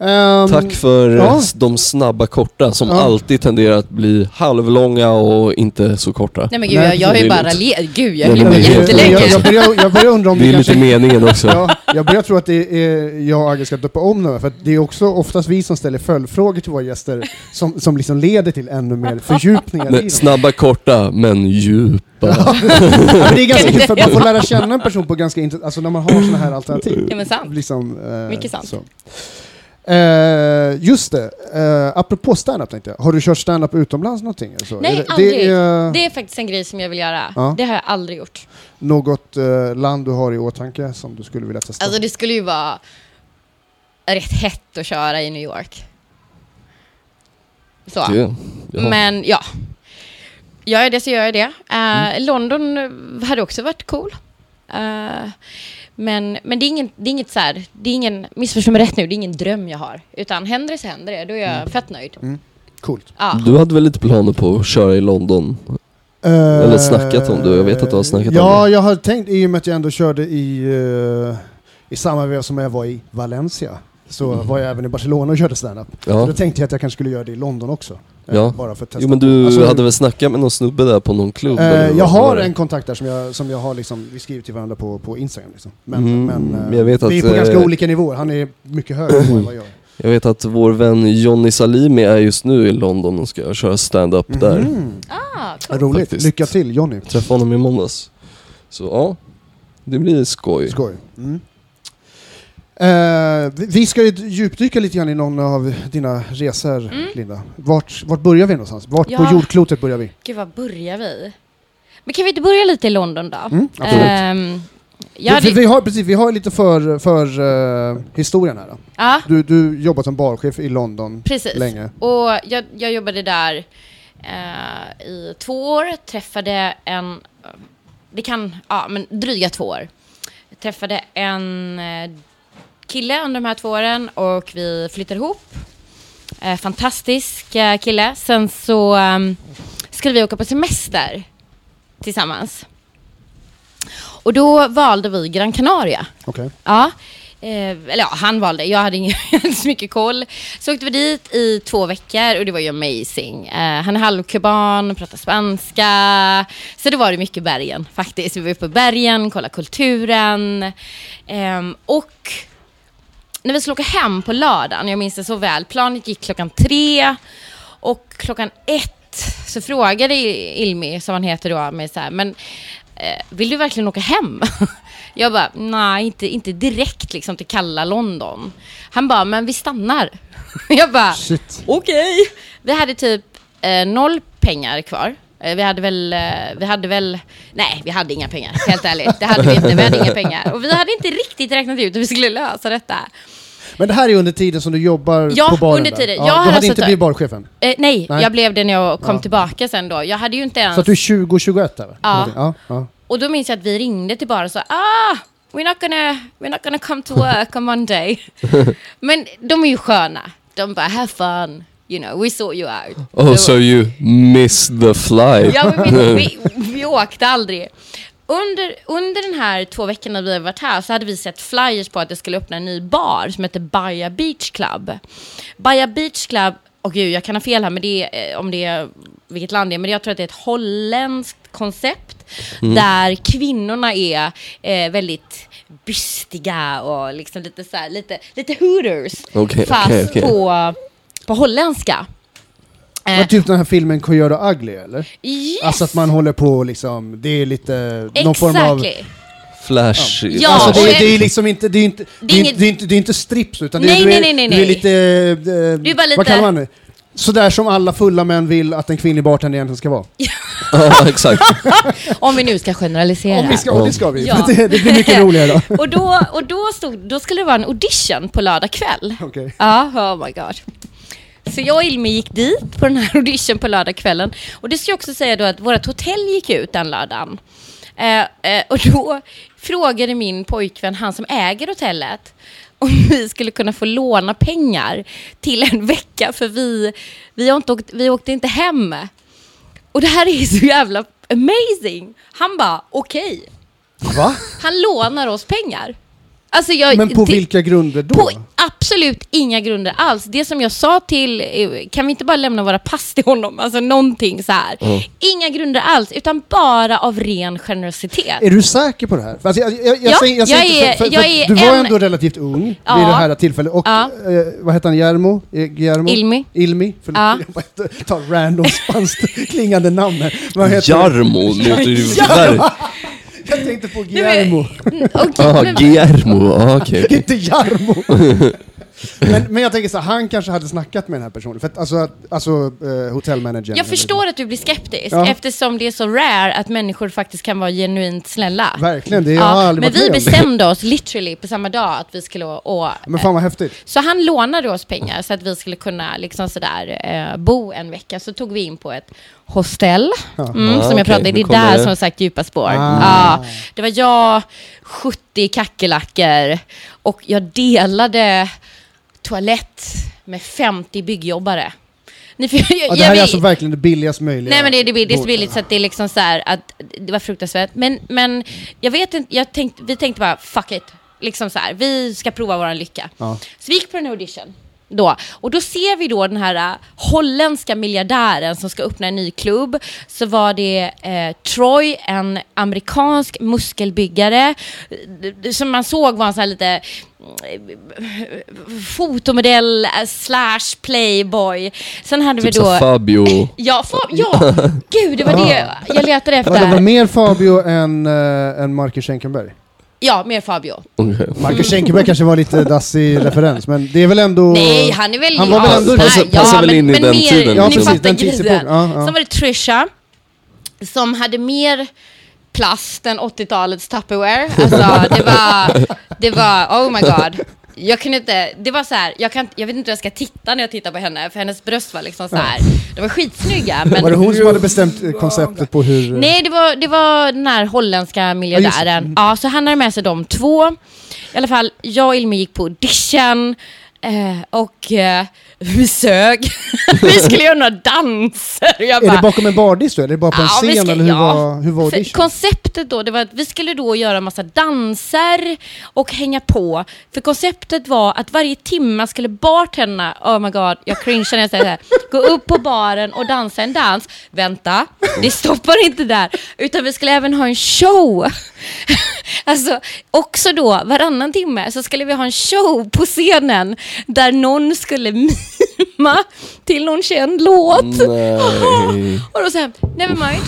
Ehm, Tack för ja. de snabba korta som Ja. alltid tenderar att bli halvlånga och inte så korta. Nej men gud, Nej, jag, jag har ju är bara raljerat. Gud, jag höll men på jättelänge. Jag, jag, börjar, jag börjar undra om Det det, är kanske... lite meningen också. Ja, jag börjar tro att det är jag och Agge ska döpa om nu, för det är också oftast vi som ställer följdfrågor till våra gäster som, som liksom leder till ännu mer fördjupningar dem. snabba, korta, men djupa. Ja, men det är ganska kul för att man får lära känna en person på ganska intressant, alltså när man har sådana här alternativ. Ja men sant. Liksom, eh, Mycket sant. Så. Eh, just det, eh, apropå stand-up tänkte jag. Har du kört stand-up utomlands någonting? eller så? Nej, Är det, aldrig. Det är Det är faktiskt en grej som jag vill göra. Ja. Det har jag aldrig gjort. något eh, land du har i åtanke som du skulle vilja testa? Alltså det skulle ju vara rätt hett att köra i New York. Så. Ja. Men ja. Gör jag det så gör jag det. Mm. London hade också varit cool. Eh, men men det, är ingen, det är inget så här, det är ingen, missförstå mig rätt nu, det är ingen dröm jag har. Utan händer det så händer det, då är jag Mm. fett nöjd. Coolt. Ja. Du hade väl lite planer på att köra i London? Eller snackat om det, jag vet att du har snackat om ja, det. jag har tänkt, i och med att jag ändå körde i, eh, i samma veva som jag var i Valencia, så Mm. var jag även i Barcelona och körde stand-up. Ja. Då tänkte jag att jag kanske skulle göra det i London också. eh, Ja. Bara för att testa. Jo men du Alltså, hade väl snackat med någon snubbe där på någon klubb? eh, eller jag har en kontakt där som jag, som jag har liksom, vi skriver till varandra på, på Instagram. Liksom. Men, Mm, men eh, jag vet vi är att, på ganska eh, olika nivåer. Han är mycket högre än vad jag är. Jag vet att vår vän Johnny Salimi är just nu i London och ska köra stand-up där. Mhm. Ah, cool. Roligt. Faktiskt. Lycka till Jonny. Träffade honom i måndags. Så ja, det blir skoj. Skoj. Mm. Eh, vi- ska ju djupdyka lite grann i någon av dina resor, Linda. Vart, vart börjar vi någonstans? Vart på Mm. Ja. jordklotet börjar vi? Gud, var börjar vi? Men kan vi inte börja lite i London då? Mm, absolut. Vi, hade, vi, vi, har, precis, vi har lite för, för eh, historien här. Då. ja, Du, du jobbat som barchef i London precis. länge. Och jag, jag jobbade där eh, i två år, träffade en, det kan, ja men dryga två år. Jag träffade en eh, kille under de här två åren och vi flyttade ihop. Eh, fantastisk eh, kille. Sen så um, skulle vi åka på semester tillsammans. Och då valde vi Gran Canaria. Okej. Ja. Eh, eller ja, han valde. Jag hade ingen hade så mycket koll. Så åkte vi dit i två veckor och det var ju amazing. Eh, han är halvkuban, pratar spanska. Så det var det mycket bergen faktiskt. Vi var uppe på bergen, kollade kulturen. Ehm, och när vi skulle åka hem på lördagen, jag minns det så väl, planet gick klockan tre och klockan ett så frågade Ilmi, som han heter då, mig så här, men eh, vill du verkligen åka hem? Jag bara, nej, inte, inte direkt liksom till kalla London. Han bara, men vi stannar. Jag bara, okej. Vi hade typ eh, noll pengar kvar. Eh, vi hade väl, eh, vi hade väl, nej vi hade inga pengar, helt ärligt. Det hade vi inte, vi hade inga pengar. Och vi hade inte riktigt räknat ut hur vi skulle lösa detta. Men det här är under tiden som du jobbar Ja, på baren under tiden. Ja, Jag du hade alltså inte blivit barchefen? Eh, nej, Nej. jag blev det när jag kom Ja. tillbaka sen då. Jag hade ju inte ens... Så att du är 20-21 där? va? Ja. Någonting. ja, ja. Och då minns jag att vi ringde till baren och sa ah, we're not gonna, we're not gonna come to work on Monday. Men de är ju sköna. De bara, have fun. You know, we saw you out. Oh, so you missed the flight. Ja, men vi, vi, vi åkte aldrig. Under, under den här två veckorna vi har varit här så hade vi sett flyers på att det skulle öppna en ny bar som heter Baja Beach Club. Baja Beach Club, och gud jag kan ha fel här med det, eh, om det är vilket land det är, men jag tror att det är ett holländskt koncept där kvinnorna är eh, väldigt bystiga och liksom lite så här, lite, lite hooters. Okej, fast okej, okej. På, på holländska. Eh, Var typ den här filmen Coyote Ugly eller? yes! Alltså att man håller på liksom, det är lite någon form av... Exactly. Flash. Ja, alltså det, det är liksom inte, det är inte, det är inget- inte, det är inte, det är inte strips utan det Nej, är, du är, nej, nej, Du är nej. lite, eh, Du är bara lite- vad kallar man det? Sådär som alla fulla män vill att en kvinnlig bartender egentligen ska vara. Ja, exakt. Om vi nu ska generalisera. Om vi ska, och det ska vi, Ja. det, det blir mycket roligare då. Och, då, och då, stod, då skulle det vara en audition på lördag kväll. Okej. Ja, oh my god. Så jag och Ilmi gick dit på den här audition på lördagskvällen. Och det ska jag också säga då att vårt hotell gick ut den lördagen. Eh, eh, och då frågade min pojkvän, han som äger hotellet, om vi skulle kunna få låna pengar till en vecka för vi, vi, inte åkt, vi åkte inte hem. Och det här är så jävla amazing. Han bara, okej. Va? Han lånar oss pengar. Alltså jag, Men på det- vilka grunder då? på absolut inga grunder alls. Det som jag sa till, eh, kan vi inte bara lämna våra pass till honom? Alltså någonting så här. Inga grunder alls, utan bara av ren generositet. Är du säker på det här? För Alltså jag, jag, jag, Ja, säger, jag säger jag inte, är- för, för, jag för är du var en- ändå relativt ung Ja. vid det här tillfället. Och Ja. eh, vad heter han? Järmo? Eh, Guillermo? Ilmi. Ilmi? Förlåt, Ja. jag inte tar random spanskt klingande namn här. Vad heter Jarmo låter ju. Jag tänkte på Guillermo. Mm, okej, Jaha, men- Guillermo. Ah, okej, okej. inte Jarmo. men, men jag tänker så här, han kanske hade snackat med den här personen. För att, alltså, alltså eh, hotellmanagern. jag förstår att du blir skeptisk Ja. eftersom det är så rare att människor faktiskt kan vara genuint snälla. Verkligen, det jag har Ja, aldrig men varit vi med om. bestämde oss literally på samma dag att vi skulle å- Men fan vad häftigt. Så han lånade oss pengar så att vi skulle kunna liksom sådär, eh, bo en vecka. Så tog vi in på ett hostell, mm, Ah, som jag okej, pratade nu Det är kommer där det. som sagt djupa spår. Ah. Ja, det var jag, 70 kackerlackor och jag delade toalett med 50 byggjobbare. Ni, jag, Ja, det här är alltså verkligen det billigast möjliga. Nej men det är det, bill- det är så båten. billigt så det är liksom så här att det var fruktansvärt. Men, men jag vet inte, jag tänkte, vi tänkte bara fuck it. Liksom så här, vi ska prova våran lycka. Ja. Så vi gick på den här audition. Då. Och då ser vi då den här äh, holländska miljardären som ska öppna en ny klubb. Så var det eh, Troy, en amerikansk muskelbyggare. Som man såg var en sån här lite fotomodell slash playboy. Sen hade Typ vi då... Fabio. Ja, fa- ja, gud det var det jag letade Ja, det var efter. mer Fabio än, äh, än Marcus Schenkenberg. Ja, mer Fabio. Okej. Marcus Schenkenberg kanske var lite dassig referens, men det är väl ändå... Nej, han är väl... Han var väl ändå- nej, Passar- passar väl in i den tiden, Ja, Ni precis, fattar den grejen. tidsepoken. Ja, ja. Sen var det Trisha, som hade mer plast än 80-talets Tupperware. Alltså, det var... Det var... Oh my god. Jag kunde inte... Det var så här, jag, kan, jag vet inte hur jag ska titta när jag tittar på henne, för hennes bröst var liksom så här. De var skitsnygga, men... Var det hon som hade bestämt eh, konceptet på hur... Nej, det var, det var den här holländska miljardären. Ja, så han hade med sig de två. I alla fall, jag och Ilmi gick på audition. Eh, och eh, vi sög. vi skulle göra några danser. Jag Är det bakom en bardisk då? Eller är det bara på en Ja, scen? ska- eller hur, ja. var, hur var audition? konceptet då, det var att vi skulle då göra massa danser och hänga på. För konceptet var att varje timme skulle bartenderna, oh my god, jag cringear när jag säger det här, gå upp på baren och dansa en dans. Vänta, det stoppar inte där, utan vi skulle även ha en show. Alltså, också då, varannan timme så skulle vi ha en show på scenen där någon skulle till någon känd låt. Nej. Och då säger han, never mind.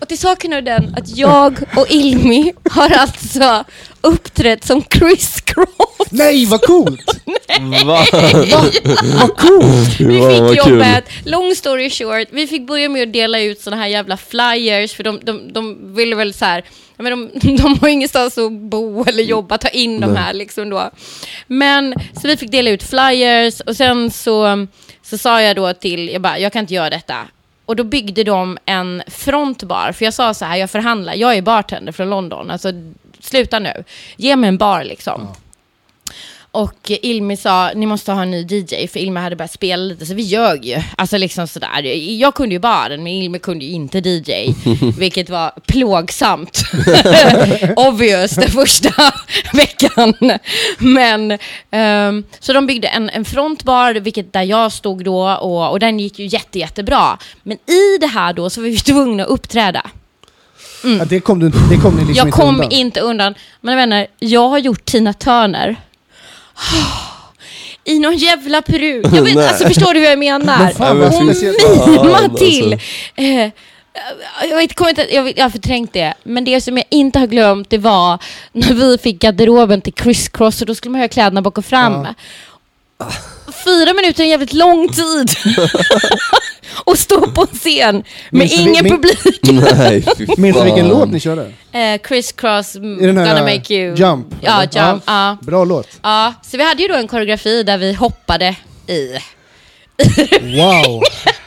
Och till saken är den att jag och Ilmi har alltså uppträtt som Chris Cross. Nej, vad coolt! Va? vad coolt! Vi fick vad kul. jobbet, long story short, vi fick börja med att dela ut såna här jävla flyers för de, de, de ville väl så här, men de, de har ingenstans att bo eller jobba, ta in de Nej. här liksom då. Men så vi fick dela ut flyers och sen så, så sa jag då till, jag bara, jag kan inte göra detta. Och då byggde de en frontbar, för jag sa så här, jag förhandlar, jag är bartender från London, alltså sluta nu, ge mig en bar liksom. Och Ilmi sa, ni måste ha en ny DJ, för Ilmi hade börjat spela lite, så vi ljög ju. Alltså liksom sådär. Jag kunde ju baren, men Ilmi kunde ju inte DJ, vilket var plågsamt. Obvious, den första veckan. Men, ehm, så de byggde en, en frontbar, vilket där jag stod då, och, och den gick ju jätte, jättebra. Men i det här då så var vi tvungna att uppträda. Ja, det kom, du, inte- det kom ni liksom Jag inte kom undan. inte undan. Men vänner, jag har gjort Tina Turner. I någon jävla peruk. Jag vet, alltså, förstår du hur jag menar? Men fan, vad Hon mimar till. alltså. Eh, jag, vet, kommer inte, jag, vet- jag har förträngt det. Men det som jag inte har glömt det var när vi fick garderoben till Criss Cross och då skulle man ha kläderna bak och fram. Fyra minuter är en jävligt lång tid. och stå på en scen med Minns du- ingen min- publik. Nej, fy Minns du vilken fan. låt ni körde? Eh, Criss Cross, mm, I den här, Gonna Make You. Jump, Ja, eller? Jump. Ja. Bra låt. Ja, så vi hade ju då en koreografi där vi hoppade i. Wow.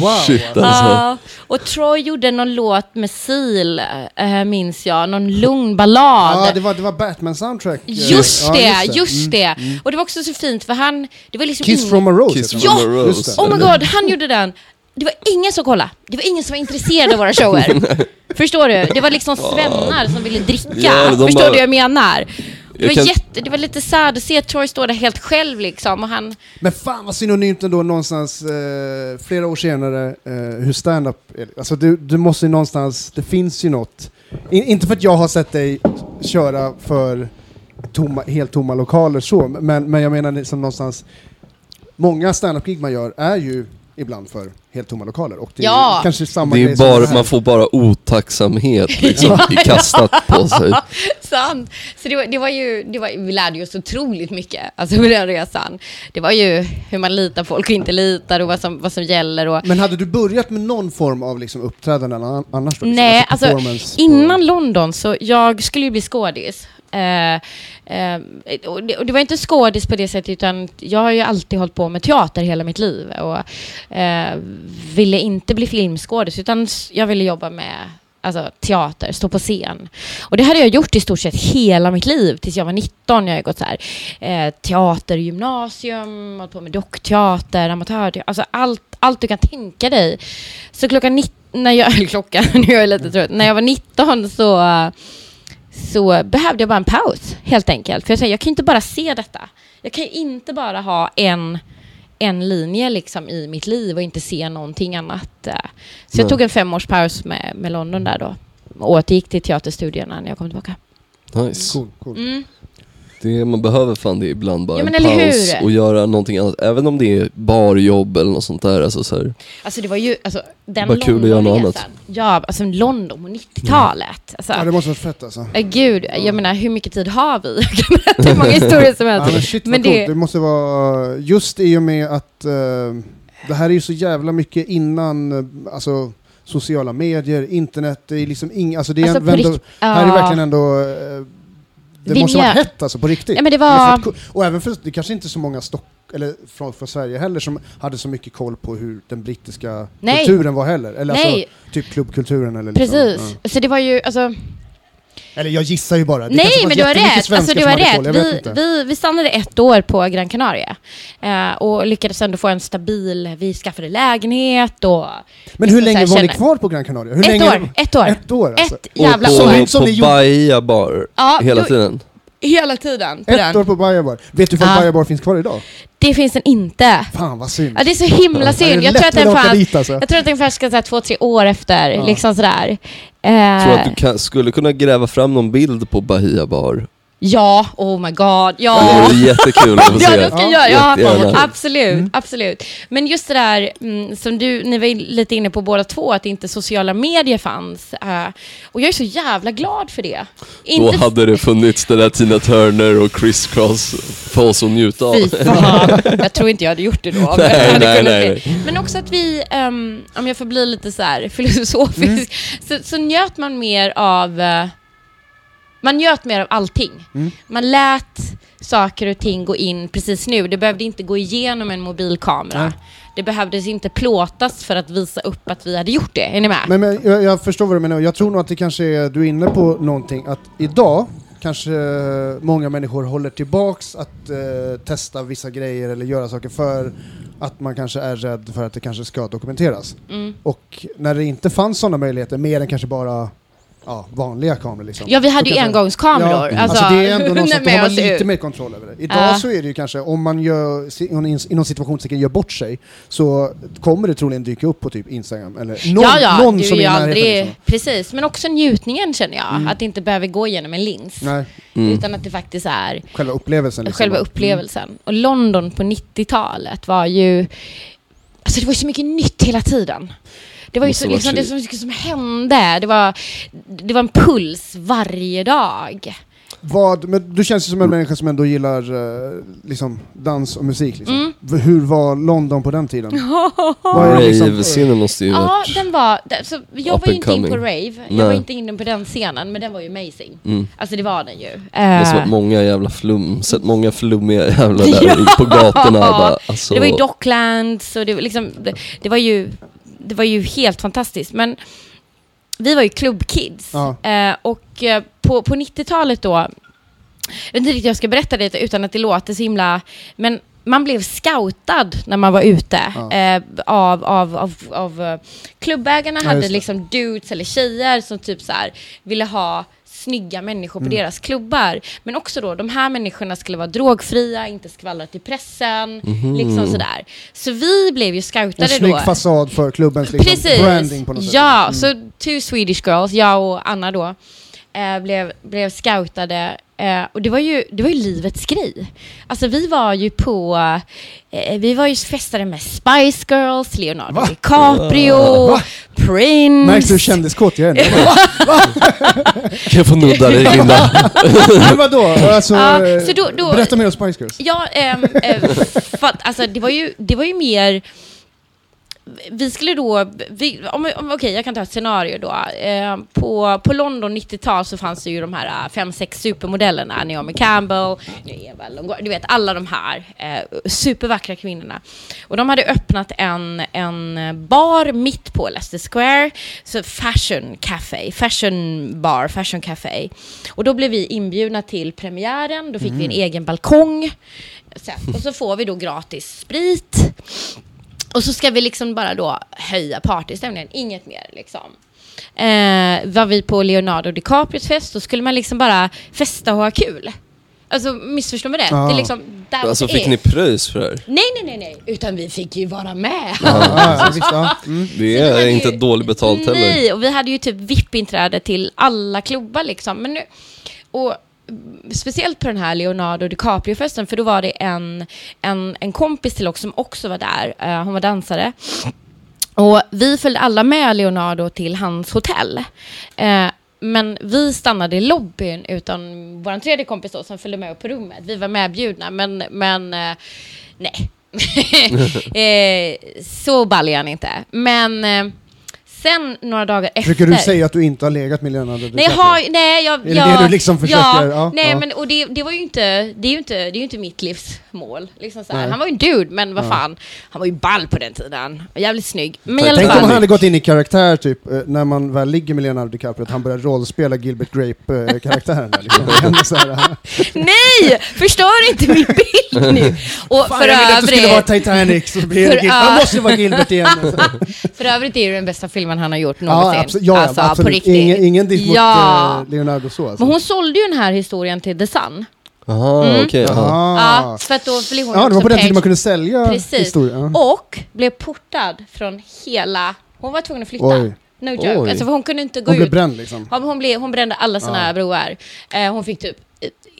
Wow. Shit alltså. Ja, och Troy gjorde någon låt med Seal, äh, minns jag. Någon lugn ballad. Ja, det var, det var Batman-soundtrack. Just Ja, det, just det. Mm. Och det var också så fint för han, det var liksom Kiss ingen- from a Rose. Kiss heter from a Rose. Just det. Oh my god, han gjorde den. Det var ingen som kollade. Det var ingen som var intresserad av våra shower. Förstår du? Det var liksom svennar som ville dricka. Ja, Förstår bara- du vad jag menar? Det var, kan- jätte, det var lite sad att se Troy stå där helt själv liksom. Och han, Men fan vad synonymt ändå någonstans eh, flera år senare eh, hur stand-up. Alltså du, du måste ju någonstans, det finns ju något. In, inte för att jag har sett dig köra för tomma, helt tomma lokaler så, men, men jag menar liksom någonstans, många stand-up-gig man gör är ju ibland för helt tomma lokaler. Och det är Ja. kanske samma Det är bara, man får bara otacksamhet liksom, kastat på sig. Sant. Så det var, det var ju, det var, vi lärde oss otroligt mycket alltså, på den resan. Det var ju hur man litar folk och inte litar och vad som, vad som gäller. Och, Men hade du börjat med någon form av liksom uppträdande an- annars då? Liksom? Nej, alltså, på- innan London så jag skulle ju bli skådis. Eh, eh, och, det, och det var inte skådis på det sättet utan jag har ju alltid hållit på med teater hela mitt liv och eh, ville inte bli filmskådis utan jag ville jobba med alltså, teater, stå på scen. Och det hade jag gjort i stort sett hela mitt liv tills jag var 19. Jag har gått så här, eh, teatergymnasium, hållit på med dockteater, amatörteater, alltså allt, allt du kan tänka dig. Så klockan 19, när jag, eller klockan, nu är jag lite trött, när jag var 19 så, så behövde jag bara en paus helt enkelt. För jag säger, jag kan inte bara se detta. Jag kan ju inte bara ha en, en linje liksom i mitt liv och inte se någonting annat. eh. Så jag Nej. tog en femårspaus med, med London där då. Och återgick till teaterstudierna när jag kom tillbaka. Nice. Cool, cool. Mm. Det, man behöver fan det ibland, bara Ja, en paus hur? och göra någonting annat. Även om det är barjobb eller något sånt där. Alltså, så här. Alltså det var ju, alltså den Bara kul att göra något Londonresan. Ja, alltså London på 90-talet. Alltså, Ja, det måste vara fett alltså. eh, gud, jag menar hur mycket tid har vi? Berätta hur många historier som Ja, helst. men shit Men det-. Det måste vara just i och med att eh, det här är ju så jävla mycket innan eh, alltså, sociala medier, internet, det är liksom ing, alltså det är Alltså, ändå, rikt- här är Ja. verkligen ändå eh, det måste vara jag- hett alltså på riktigt. Ja, men det var... Och även för, det kanske inte är så många stock, eller från, från Sverige heller som hade så mycket koll på hur den brittiska Nej. kulturen var heller. Eller Nej, alltså typ klubbkulturen eller liksom, precis. Så det var ju, alltså... Eller jag gissar ju bara. Det Nej, men du har rätt. Alltså, du har rätt. Vi, vi, vi stannade ett år på Gran Canaria eh, och lyckades ändå få en stabil... Vi skaffade lägenhet och... Men hur så länge här var ni kvar på Gran Canaria? Hur Ett länge? år, ett år. Ett år alltså. Ett jävla och år. på, Som- som på ni gjorde- Bahia bar Ja, hela jo, tiden. Hela tiden på Ett den. år på Baja Bar. Vet du ifall Ja. Baja Bar finns kvar idag? Det finns den inte. Fan vad synd. Ja, det är så himla synd. Jag tror att den fanns... dit alltså. Jag tror att den ungefär ska säga två, tre år efter, Ja. liksom sådär. Tror Eh, att du kan, skulle kunna gräva fram någon bild på Bahia bar? Ja, oh my god, Det ja. vore jättekul att få Ja, se. det ska jag Ja, göra. Ja, jättegärna. absolut, Mm. absolut. Men just det där mm, som du, ni var lite inne på båda två, att inte sociala medier fanns. eh, och jag är så jävla glad för det. Då Inte hade det funnits det där Tina Turner och Criss Cross för oss att njuta av. Jag tror inte jag hade gjort det då. men Nej, nej, nej. Men också att vi, ehm, om jag får bli lite så här filosofisk, så, så njöt man mer av eh, man njöt mer av allting. Mm. Man lät saker och ting gå in precis nu. Det behövde inte gå igenom en mobilkamera. Nej. Det behövdes inte plåtas för att visa upp att vi hade gjort det. Är ni med? Men, men jag, jag förstår vad du menar. Jag tror nog att det kanske är, du är inne på någonting, att idag kanske många människor håller tillbaks att eh, testa vissa grejer eller göra saker för att man kanske är rädd för att det kanske ska dokumenteras. Mm. Och när det inte fanns sådana möjligheter, mer än kanske bara ja, vanliga kameror liksom. Ja, vi hade ju engångskameror. Ja, alltså, det är ändå någonstans, då med har lite ut. mer kontroll över det. Idag Ja. så är det ju kanske, om man gör, inom- situationstecken gör bort sig, så kommer det troligen dyka upp på typ Instagram eller någon, ja, ja, någon som är i närheten. aldrig... Liksom. Precis, men också njutningen känner jag. Mm. Att det inte behöver gå genom en lins. Nej, Mm. Utan att det faktiskt är själva upplevelsen. Liksom. själva upplevelsen. Och London på 90-talet var ju... Alltså det var ju så mycket nytt hela tiden. Det var ju så, liksom, det så- mycket som hände. Det var, det var en puls varje dag. Vad, men du känns ju som en människa som ändå gillar eh, liksom, dans och musik. Liksom. Mm. Hur var London på den tiden? Vad är det Rave-scenen måste ju Ja, varit... den var... Så jag var ju inte in på rave. Jag Nej. var inte inne på den scenen, men den var ju amazing. Mm. Alltså det var den ju. Det är som Eh, att många jävla flum, sett många flummiga jävlar där på gatorna. Bara, alltså, Det var ju Docklands och det, liksom, det, det, var ju, det var ju helt fantastiskt. Men vi var ju klubbkids. Eh, och eh, på, på 90-talet då, jag vet inte riktigt hur jag ska berätta det utan att det låter så himla... Men man blev scoutad när man var ute Ja. eh, av, av, av, av eh, klubbägarna Ja, hade liksom dudes eller tjejer som typ så här ville ha snygga människor Mm. på deras klubbar. Men också då, de här människorna skulle vara drogfria, inte skvallra till pressen, Mhm. liksom sådär. Så vi blev ju En scoutade snygg då. fasad för klubbens liksom, branding på något sätt. ja, Mm. så two Swedish girls, jag och Anna då, eh, blev, blev scoutade. Eh, och det var, ju, det var ju livets grej. Alltså vi var ju på, eh, vi var ju festade med Spice Girls, Leonardo Va? DiCaprio, Va? Prince. Märks du hur kändiskåt jag är? Kan jag få nudda dig Linda? Men vadå? Alltså, Ja, så då- då- berätta mer om Spice Girls. Ja, ehm, eh, för alltså, det, var ju, det var ju mer... Vi skulle då... Vi, om, om, Okej, jag kan ta ett scenario då. Eh, på, på London 90-tal så fanns det ju de här eh, fem, sex supermodellerna. Naomi Campbell, Eva Longoria, du vet alla de här eh, supervackra kvinnorna. Och de hade öppnat en, en bar mitt på Leicester Square, så fashion café, fashion bar, fashion café. Och då blev vi inbjudna till premiären, då fick vi en egen balkong. Så, och så får vi då gratis sprit. Och så ska vi liksom bara då höja partystämningen, inget mer liksom. Eh, var vi på Leonardo DiCaprios fest, då skulle man liksom bara festa och ha kul. Alltså missförstå mig rätt, Ja. det är liksom Alltså fick it. ni pröjs för det här? Nej, nej, nej, nej, utan vi fick ju vara med. Ja. Mm. Det Så det är ju- inte dåligt betalt heller. Nej, och vi hade ju typ VIP-inträde till alla klubbar liksom. Men nu, och speciellt på den här Leonardo DiCaprio-festen, för då var det en, en, en kompis till oss som också var där. Eh, hon var dansare. Och vi följde alla med Leonardo till hans hotell. Eh, men vi stannade i lobbyn utan vår tredje kompis då, som följde med upp på rummet. Vi var medbjudna, men, men eh, nej. eh, så ball är han inte. Men eh, sen några dagar efter... Försöker du säga att du inte har legat med Leonardo Nej, jag DiCaprio? har, nej, jag, Är det jag, det du liksom försöker- Ja, ja, nej, ja. men och det, det var ju inte, det är ju inte, det är ju inte mitt livsmål. Liksom så här. Han var ju en dude, men vad fan, han var ju ball på den tiden. Och jävligt snygg. Men i alla Tänk om fall. han hade gått in i karaktär, typ, eh, när man väl ligger med Leonardo DiCaprio, att han börjar rollspela Gilbert Grape-karaktären. liksom. Det händer så här, Nej! Förstör inte min bild nu! Och Fan, för jag ville att det skulle vara övrigt, Titanic, så blir det För- Gilbert. ja. Han måste vara Gilbert igen. för övrigt är det den bästa filmen han har gjort någonsin. absolut. Ja, alltså, absolut. på riktigt. Ingen, ingen diss mot Ja. eh, Leonardo så. Alltså. Men hon sålde ju den här historien till The Sun. Aha, Mm. okej. ja. Jaha. Ja, för att då blev hon Ja, det var på den tiden man kunde sälja Precis. historier. Ja. Och blev portad från hela... Hon var tvungen att flytta. Oj. No joke. Oj. Alltså, hon kunde inte gå Hon blev ut. bränd liksom. Ja, hon, blev, hon brände alla sina Ja. broar. Eh, hon fick typ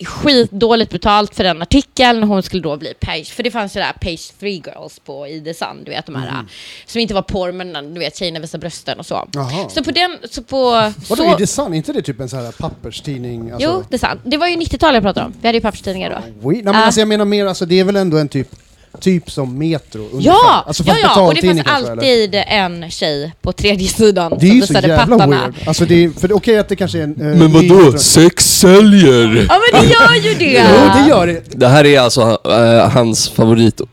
skitdåligt betalt för den artikeln. Hon skulle då bli page, för det fanns ju där page three girls på i The Sun, du vet de här Mm. som inte var porr men du vet tjejerna visar brösten och så. Jaha. Så på den, så på... Vadå, är det sant? Är inte det typ en sån här papperstidning? Alltså, Jo, det är sant. Det var ju 90-talet jag pratade om. Vi hade ju papperstidningar då. Oui. Nej, men Ja. alltså, jag menar mer, alltså, det är väl ändå en typ, typ som Metro? Ja! Alltså, ja, ja! Och det fanns kanske, eller? alltid en tjej på tredje sidan Det är som ju så visade jävla pattarna. weird. Alltså, det är, för det- okej att det kanske är en... eh, Men vadå? Sex säljer! Ja men det gör ju det! Jo, det gör det. Det här är alltså eh, hans favoritord,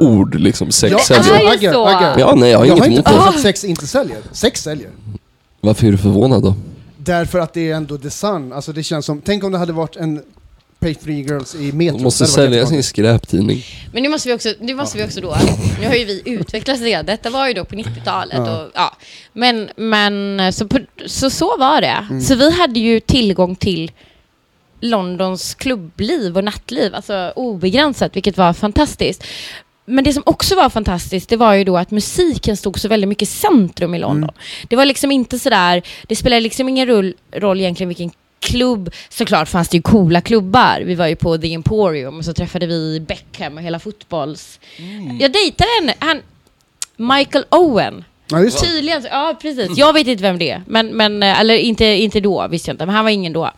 ord liksom, sex Ja, Det säljer. är Agger, så. Agger. Ja, nej, jag har Jag inget har inte emot påstått det. att sex inte säljer. Sex säljer. Varför är du förvånad då? Därför att det är ändå The Sun. Alltså det känns som, tänk om det hade varit en Page 3 Girls i Metro. De måste sälja sin skräptidning. Men nu måste vi också, nu måste vi också då, nu har ju vi utvecklats det. Detta var ju då på 90-talet Ja. och ja. Men, men så, på, så, så var det. Mm. Så vi hade ju tillgång till Londons klubbliv och nattliv, alltså obegränsat, vilket var fantastiskt. Men det som också var fantastiskt, det var ju då att musiken stod så väldigt mycket i centrum i London. Det var liksom inte sådär, det spelade liksom ingen roll, roll egentligen vilken klubb, såklart fanns det ju coola klubbar. Vi var ju på The Emporium och så träffade vi Beckham och hela fotbolls... Jag dejtade en, han, Michael Owen. Ja. Tydligen, ja precis. Jag vet inte vem det är. Men, men, eh, eller inte, inte då visste jag inte, men han var ingen då.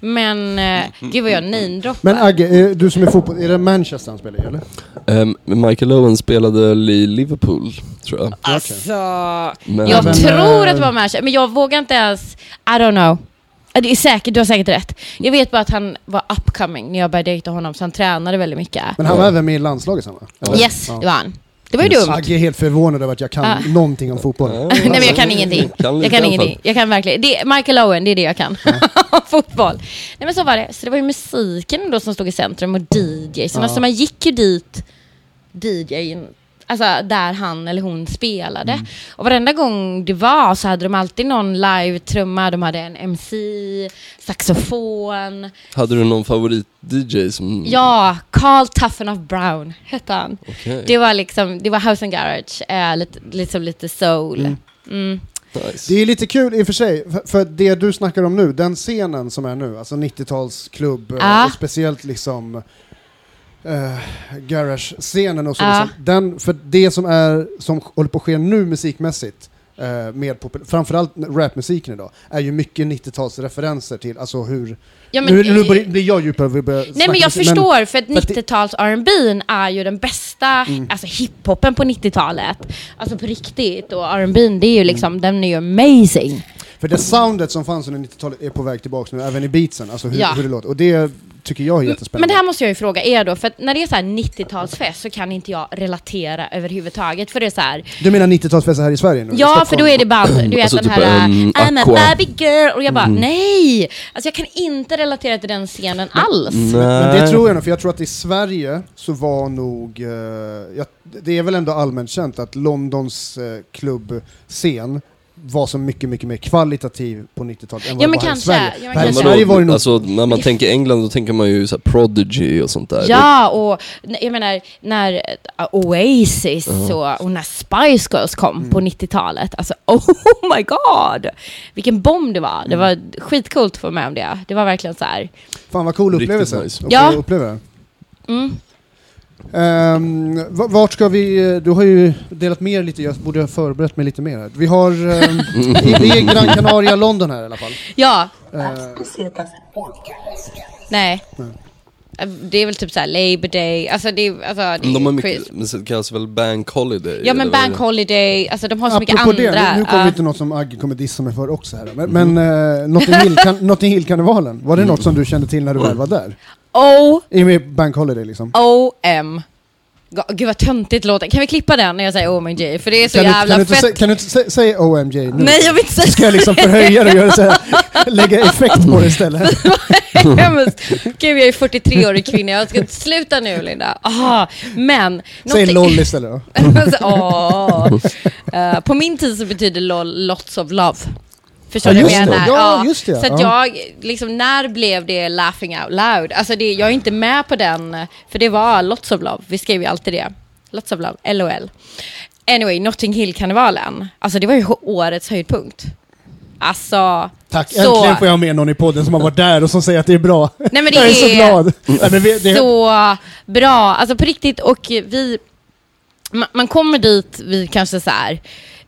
Men eh, gud vad jag namedroppar. Men Agge, du som är fotboll, är det Manchester han spelar i eller? Ehm, Michael Owen spelade i Liverpool, tror jag. Alltså, Men, jag Men, tror eh, att det var Manchester, men jag vågar inte ens... I don't know. Ja, Det är säkert, du har säkert rätt. Jag vet bara att han var upcoming när jag började dejta honom, så han tränade väldigt mycket. Men han var även med i landslaget sen va? Eller? Yes, Ja. det var han. Det var ju dumt. Agge är helt förvånad över att jag kan Ah. någonting om fotboll. Nej men jag kan alltså, ingenting. kan lite Jag kan ingenting. Jag kan verkligen. Det, Michael Owen, det är det jag kan. Fotboll. Nej men så var det. Så det var ju musiken då som stod i centrum och DJs. Ja. Alltså man gick ju dit, DJn, alltså där han eller hon spelade. Mm. Och varenda gång det var så hade de alltid någon live-trumma, de hade en MC, saxofon. Hade du någon favorit-DJ som... Ja, Carl Tuffenoff Brown hette han. Okej, Det var liksom, det var House and Garage, äh, lite, liksom lite soul. Mm. Mm. nice. Det är lite kul i och för sig, för, för det du snackar om nu, den scenen som är nu, alltså 90-talsklubb, Ja. och speciellt liksom uh, garage-scenen och så, Ja. liksom, den, för det som är, som håller på att ske nu musikmässigt, eh, med framförallt rapmusiken idag, är ju mycket 90-talsreferenser till, alltså hur... Ja, men, nu, nu börjar- blir jag djupare vi börjar Nej men jag musik, förstår, för att för att det- 90-tals R&B är ju den bästa Mm. alltså hiphopen på 90-talet. Alltså på riktigt. Och R&B det är ju liksom, Mm. den är ju amazing. För det soundet som fanns under 90-talet är på väg tillbaka nu, även i beatsen, alltså hur, Ja. hur det låter. Och det tycker jag är jättespännande. Men det här måste jag ju fråga er då, för att när det är så här 90-talsfest så kan inte jag relatera överhuvudtaget. För det är så här, Du menar 90-talsfester här i Sverige nu? ja för då är det band, du vet Alltså den typ här en I'm a baby girl, och jag bara Mm. nej! Alltså jag kan inte relatera till den scenen alls. Nej. Men det tror jag nog, för jag tror att i Sverige så var nog, eh, ja, det är väl ändå allmänt känt att Londons eh, klubbscen var så mycket, mycket mer kvalitativ på 90-talet än vad Ja, det var här i. Sverige. Ja, men här i kanske. Sverige var det nog... alltså, när man tänker England då tänker man ju så här Prodigy och sånt där. Ja, och jag menar när uh, Oasis och, och när Spice Girls kom Mm. på 90-talet. Alltså oh my god! Vilken bomb det var. Det var skitcoolt att få med om det. Det var verkligen så här. Fan vad cool upplevelse. nice. Ja. uppleva. Mm. Um, vart ska vi, du har ju delat med er lite, jag borde ha förberett mig lite mer. Vi har, um, vi är Gran Canaria, London här i alla fall. Ja, Eh, nej. Nej. Uh, Det är väl typ såhär Labor Day, alltså det är, alltså, det de har är mycket, men det kallas väl Bank Holiday? Ja men Bank det? Holiday, alltså de har så mycket apropå andra. det, nu, kommer ja. vi till något som Agge kommer dissa mig för också här. Men, men uh, Notting Hill- kan- Notting Hill-karnevalen, var det något som du kände till när du väl var där? O, I med Bank Holiday liksom? O-M. Gud vad töntigt låter. Kan vi klippa den när jag säger OMG? För det är så Kan du, jävla kan du inte, fett. sä, kan du inte sä, säga OMG nu? Nej jag vill inte säga Ska jag liksom förhöja det och göra så här, lägga effekt på det istället? Hemskt. Gud, jag är 43-årig kvinna. Jag ska sluta nu, Linda. Aha. Men... Säg någonting- LOL istället då. Alltså, åh. Eh, på min tid så betyder LOL lots of love. Förstår Ja, du vad jag menar? Ja, just det, Så att ja. jag, liksom, när blev det laughing out loud? Alltså det, jag är inte med på den, för det var lots of love. Vi skrev ju alltid det. Lots of love, LOL. Anyway, Notting Hill-karnevalen. Alltså det var ju årets höjdpunkt. Alltså... Tack, Så- äntligen får jag med någon i podden som har varit där och som säger att det är bra. Nej men det jag är, så är glad. Nej, men det, så bra. Alltså på riktigt. Och vi... Man, man kommer dit vid kanske så här...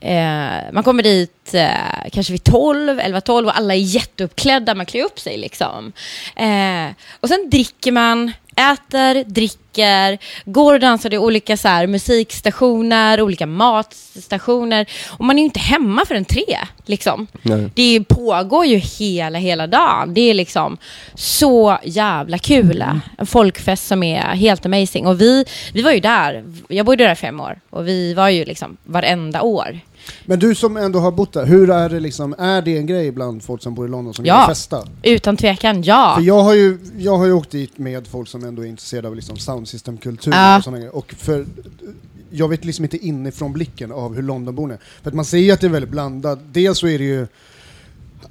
Eh, man kommer dit eh, kanske vid 12, 11, 12 och alla är jätteuppklädda, man klär upp sig liksom. Eh, och sen dricker man, äter, dricker, går och dansar i olika så här, musikstationer, olika matstationer. Och man är ju inte hemma förrän tre, liksom. Nej. Det pågår ju hela, hela dagen. Det är liksom så jävla kul. En folkfest som är helt amazing. Och vi, vi var ju där, jag bodde där fem år och vi var ju liksom varenda år. Men du som ändå har bott där, hur är det liksom, är det en grej bland folk som bor i London som Ja. festa? Utan tvekan, ja. För jag har, ju, jag har ju åkt dit med folk som ändå är intresserade av liksom soundsystemkultur Ja. och sådana grejer. Och för, jag vet liksom inte inifrån blicken av hur Londonborna är. För att man ser ju att det är väldigt blandat. Dels så är det ju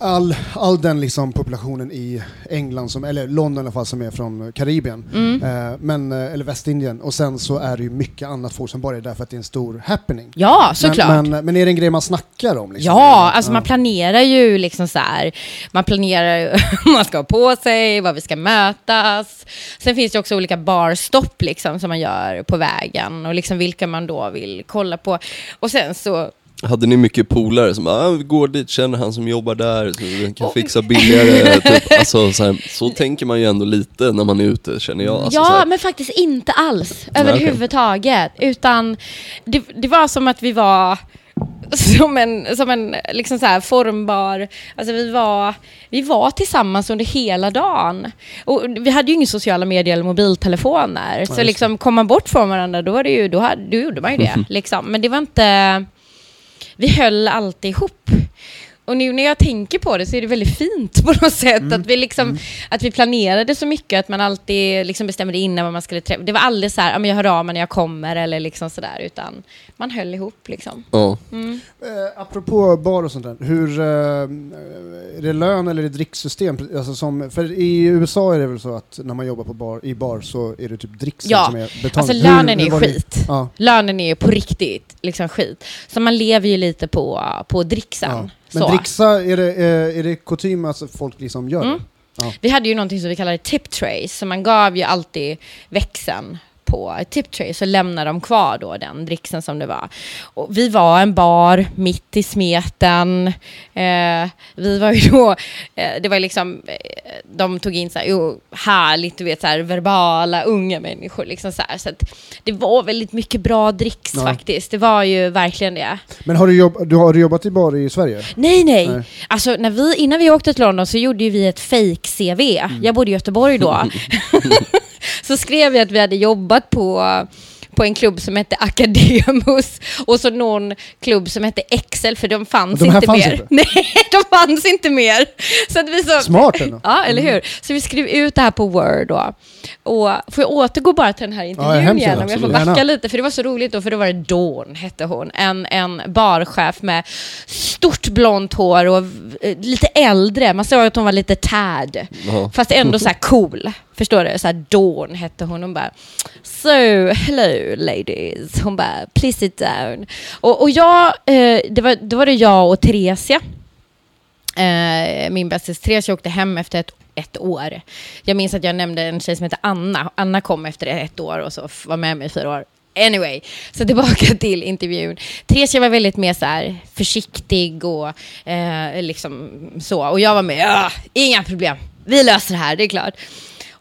all, all den liksom populationen i England, som, eller London i alla fall, som är från Karibien. Mm. Eh, men, eh, eller Västindien. Och sen så är det ju mycket annat folk som bara är där för att det är en stor happening. Ja, såklart. Men, men, men är det en grej man snackar om? Liksom? Ja, alltså man planerar ju liksom så här. Man planerar man ska ha på sig, var vi ska mötas. Sen finns det också olika barstopp liksom som man gör på vägen och liksom vilka man då vill kolla på. Och sen så Hade ni mycket polare som ah, vi går dit, känner han som jobbar där, så vi kan fixa billigare. typ. alltså, så, här, så tänker man ju ändå lite när man är ute, känner jag. Alltså, så ja, men faktiskt inte alls överhuvudtaget. Utan det, det var som att vi var som en, som en liksom så här formbar... Alltså vi var, vi var tillsammans under hela dagen. Och vi hade ju inga sociala medier eller mobiltelefoner. så det. liksom, kom man bort från varandra, då, var det ju, då, hade, då gjorde man ju det. liksom. Men det var inte... Vi höll alltid ihop. Och nu när jag tänker på det så är det väldigt fint på något sätt. Mm. Att, vi liksom, att vi planerade så mycket, att man alltid liksom bestämde innan vad man skulle träffa. Det var aldrig så här, "Ja, men jag hör av mig när jag kommer eller liksom sådär. Utan man höll ihop liksom. ja. Mm. Eh, apropå bar och sånt där, hur, eh, är det lön eller är det dricksystem? Alltså som, för i USA är det väl så att när man jobbar på bar, i bar så är det typ dricksen Ja, som är betalning. Alltså Hur- lönen hur är det? skit. Ja, Lönen är på riktigt liksom skit. Så man lever ju lite på, på dricksen. ja. Men så. dricksa, är det, eh, är det kutym att folk liksom gör Mm. det? Ja. Vi hade ju någonting som vi kallade tip trays, så man gav ju alltid växeln på ett tip tray, så lämnade de kvar då den dricksen som det var. Och vi var en bar mitt i smeten. Eh, vi var ju då, eh, det var liksom, eh, de tog in så här, jo, härligt, du vet så här, verbala unga människor liksom så här. Så att det var väldigt mycket bra dricks Ja. faktiskt. Det var ju verkligen det. Men har du, jobb, du, har du jobbat i bar i Sverige? Nej, nej. Nej. Alltså, när vi, innan vi åkte till London så gjorde ju vi ett fake-CV. Jag bodde i Göteborg då. så skrev vi att vi hade jobbat på, på en klubb som hette Academus och så någon klubb som hette Excel, för de fanns De inte fanns mer. inte? Nej, de fanns inte mer. Så att vi så, Smart ändå. Ja, eller hur? Så vi skrev ut det här på Word då. Och får jag återgå bara till den här Ja, intervjun hemskt igen? Om jag får backa Gärna. lite, för det var så roligt då, för då var det Dawn, hette hon. En, en barchef med stort blont hår och eh, lite äldre. Man såg att hon var lite tad. Ja. Fast ändå så här cool. Förstår du? Så här Dawn hette hon. Hon bara So, hello ladies. Hon bara please sit down. Och, och jag, eh, det var, då var det jag och Theresia. Eh, min bästis Therese åkte hem efter ett, ett år. Jag minns att jag nämnde en tjej som heter Anna. Anna kom efter ett år och så var med mig i fyra år. Anyway, så tillbaka till intervjun. Therese var väldigt mer så här försiktig och eh, liksom så. Och jag var med, inga problem. Vi löser det här, det är klart.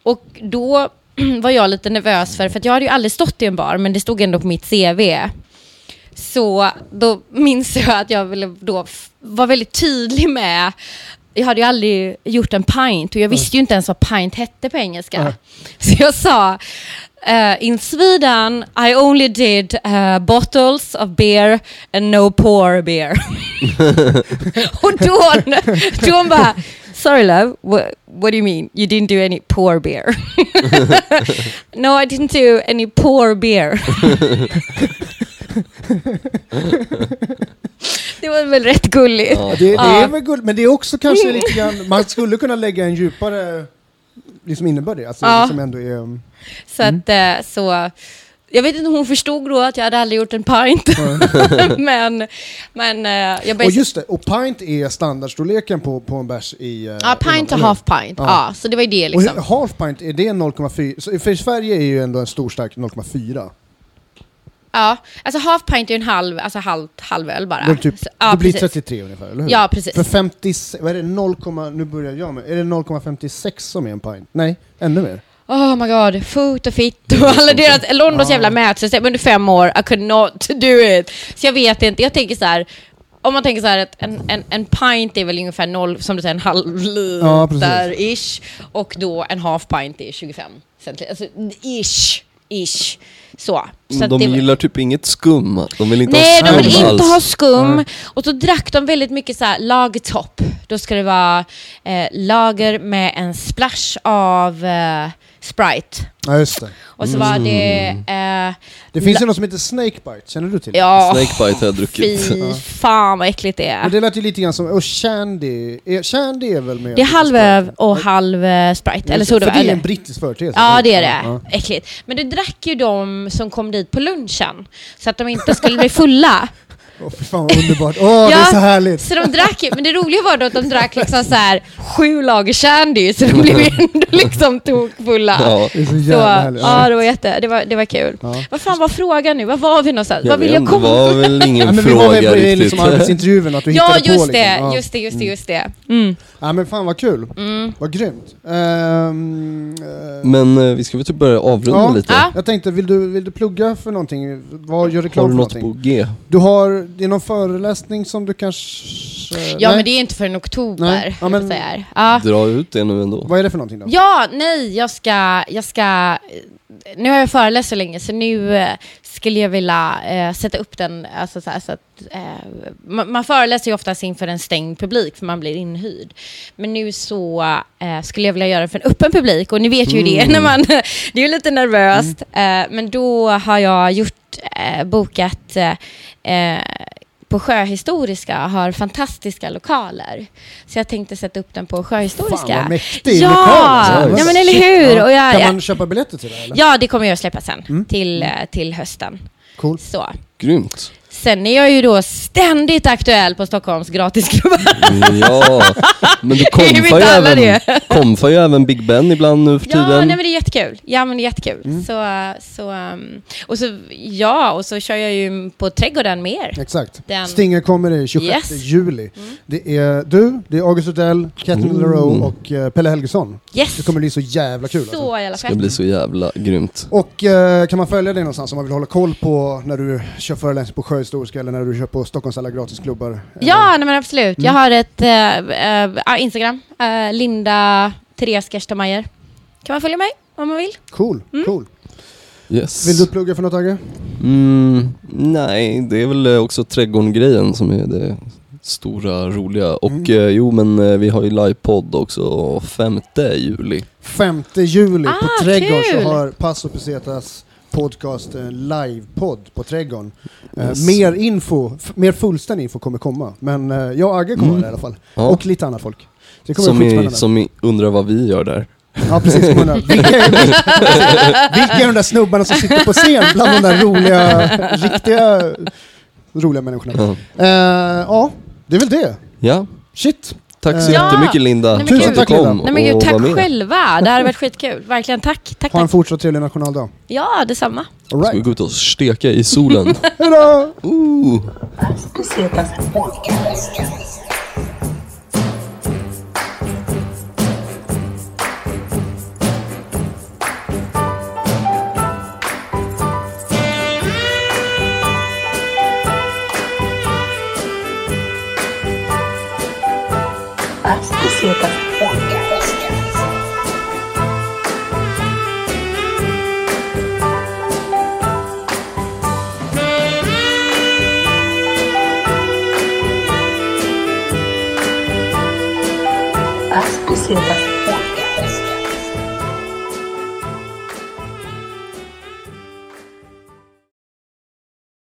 Och då var jag lite nervös för, för att jag hade ju aldrig stått i en bar, men det stod ändå på mitt CV. Så då minns jag att jag ville då vara var väldigt tydlig med jag hade ju aldrig gjort en pint och jag visste ju inte ens vad pint hette på engelska. Nej. Så jag sa eh, In Sweden I only did eh, bottles of beer and no pour beer. och då, då hon bara Sorry love, what, what do you mean? You didn't do any pour beer? no I didn't do any pour beer. Det var väl rätt gulligt. Ja. Det, det är Ja. väl guld, men det är också kanske lite grann, man skulle kunna lägga en djupare liksom innebörd i, alltså Ja. som ändå är... um, Så att eh, så... Jag vet inte om hon förstod då att jag hade aldrig gjort en pint. men men eh, jag Och började... just det, och pint är standardstorleken på, på en bärs i... eh, Ja, pint och half pint. Ja. Ja. så det var ju det Och liksom. hur- half pint, är det 0,4? Så För Sverige är ju ändå en stor stark 0,4. Ja, alltså half pint är ju en halv, alltså halvt halvöl bara. Det, är typ, Så, ja, det blir precis. 33 ungefär, eller hur? Ja, precis. För 50, vad är det 0, nu börjar jag med, är det 0,56 som är en pint? Nej, ännu mer. Oh my god, foot och fitt och alla deras, Londons Ja. jävla mätsystem under fem år, I could not do it. Så jag vet inte, jag tänker så här. Om man tänker så här att en, en, en pint är väl ungefär noll, som du säger, en halv Ja, precis. liter ish. Och då en half pint är 25 centiliter. Alltså ish. Ish. Så. så att de det- gillar typ inget skum. De vill inte Nej, ha de skum vill inte alls. ha skum. Nej. Och så drack de väldigt mycket så här lagertopp. Då ska det vara eh, lager med en splash av eh, Sprite. Ja, just det. Och så var det... Eh, Det finns ju något som heter Snakebite, känner du till? ja, Snakebite har jag druckit. fy fan vad äckligt det Men är. det lät ju lite grann som, och Shandy, är, Shandy är väl med? Det är halvöl Sprite? och halv eh, Sprite. Eller så det, det För det är eller? en brittisk företeelse. Ja, det är Ja, det. Äckligt. Men det drack ju de som kom dit på lunchen. Så att de inte skulle bli fulla. Åh, fy fan vad underbart. Åh, det är Ja. så härligt. Så de drack men det roliga var då att de drack liksom så här sju lager shandy, så de blev ändå liksom tokfulla. Ja. Det är så Så, jävla härligt. ja, det var jätte, det var, det var kul. Ja. Vad fan var frågan nu? Var var vi någonstans? Jag Vad vill jag komma? det var väl Ja, ingen men vi var fråga med på riktigt. liksom arbetsintervjun, att du Ja, hittade på just liksom. det, Ja. just det, just det, just det. Mm. Ja men fan vad kul. Mm. Vad grymt. Ehm, eh, Men eh, vi ska väl typ börja avrunda Ja. lite. Ja. Jag tänkte, vill du, vill du plugga för någonting? Vad gör reklam Har du för något någonting? på G? Du har, det är någon föreläsning som du kanske... Ja, nej? men det är inte förrän oktober. Nej. Ja, Ja, men- ja. Dra ut det nu ändå. Vad är det för någonting då? ja, nej, jag ska, jag ska... Nu har jag föreläst så länge, så nu eh, skulle jag vilja eh, sätta upp den, alltså så, här, så att... Eh, man, man föreläser ju oftast inför en stängd publik, för man blir inhyrd. Men nu så eh, skulle jag vilja göra det för en öppen publik, och ni vet ju det, när man... det är ju lite nervöst. Eh, men då har jag gjort, eh, bokat på Sjöhistoriska har fantastiska lokaler. Så jag tänkte sätta upp den på Sjöhistoriska. Fan vad mäktig Ja, lokal ja, men eller hur? Och jag- kan man köpa biljetter till det eller? Ja, det kommer jag släppa sen. Mm. Till, eh, till hösten. Coolt. Så. Grymt. Sen är jag ju då ständigt aktuell på Stockholms gratisklubbar. Ja, men du komfar ju, även, komfar ju även Big Ben ibland nu för Ja, nej, tiden. men det är jättekul. Ja, men det är jättekul. Mm. Så, så, um, och så, ja, och så kör jag ju på Trädgården mer. Exakt. Den- Stinger kommer i 26 Yes. juli. Mm. Det är du, det är August Odell, Catherine Mm. LaRoe och eh, Pelle Helgesson. Yes! Det kommer bli så jävla kul alltså. Så jävla Det ska fett. bli så jävla grymt. Och eh, kan man följa dig någonstans om man vill hålla koll på när du kör föreläsning på Sjöhistoriska eller när du kör på Stockholms alla gratisklubbar? Ja, nej, men absolut. Mm. Jag har ett eh, eh, Instagram, eh, Linda Therese Gerstamayer. Kan man följa mig om man vill? Cool, Mm. cool. Yes. Vill du plugga för något Agge? Mm, nej, det är väl också trädgården-grejen som är det stora, roliga. Och Mm. eh, jo, men eh, vi har ju livepodd också 5 juli. 5 juli Ah, på Trädgården kul! så har Passo Pesetas podcast en livepodd på Trädgården. Eh, Yes. mer info, mer fullständig info kommer komma. Men eh, jag och Agge kommer Mm. där i alla fall. Ja. Och lite annat folk. Det kommer som, vara i, skitspännande. som undrar vad vi gör där. Ja precis, vilka, är, vilka är de där snubbarna som sitter på scen bland de där roliga, riktiga roliga människorna? Ja, Eh, ja, det är väl det. ja. Shit. Tack så Ja. jättemycket Linda Nej, Tusen tack, kom Linda. Nej men gud, tack själva. Det här har varit skitkul. Verkligen tack. Tack, Ha en tack. fortsatt trevlig nationaldag. Ja, detsamma. All Ska vi right. gå ut och steka i solen? Hejdå! Ooh. Pesetas podcast. Pesetas podcast. As pesetas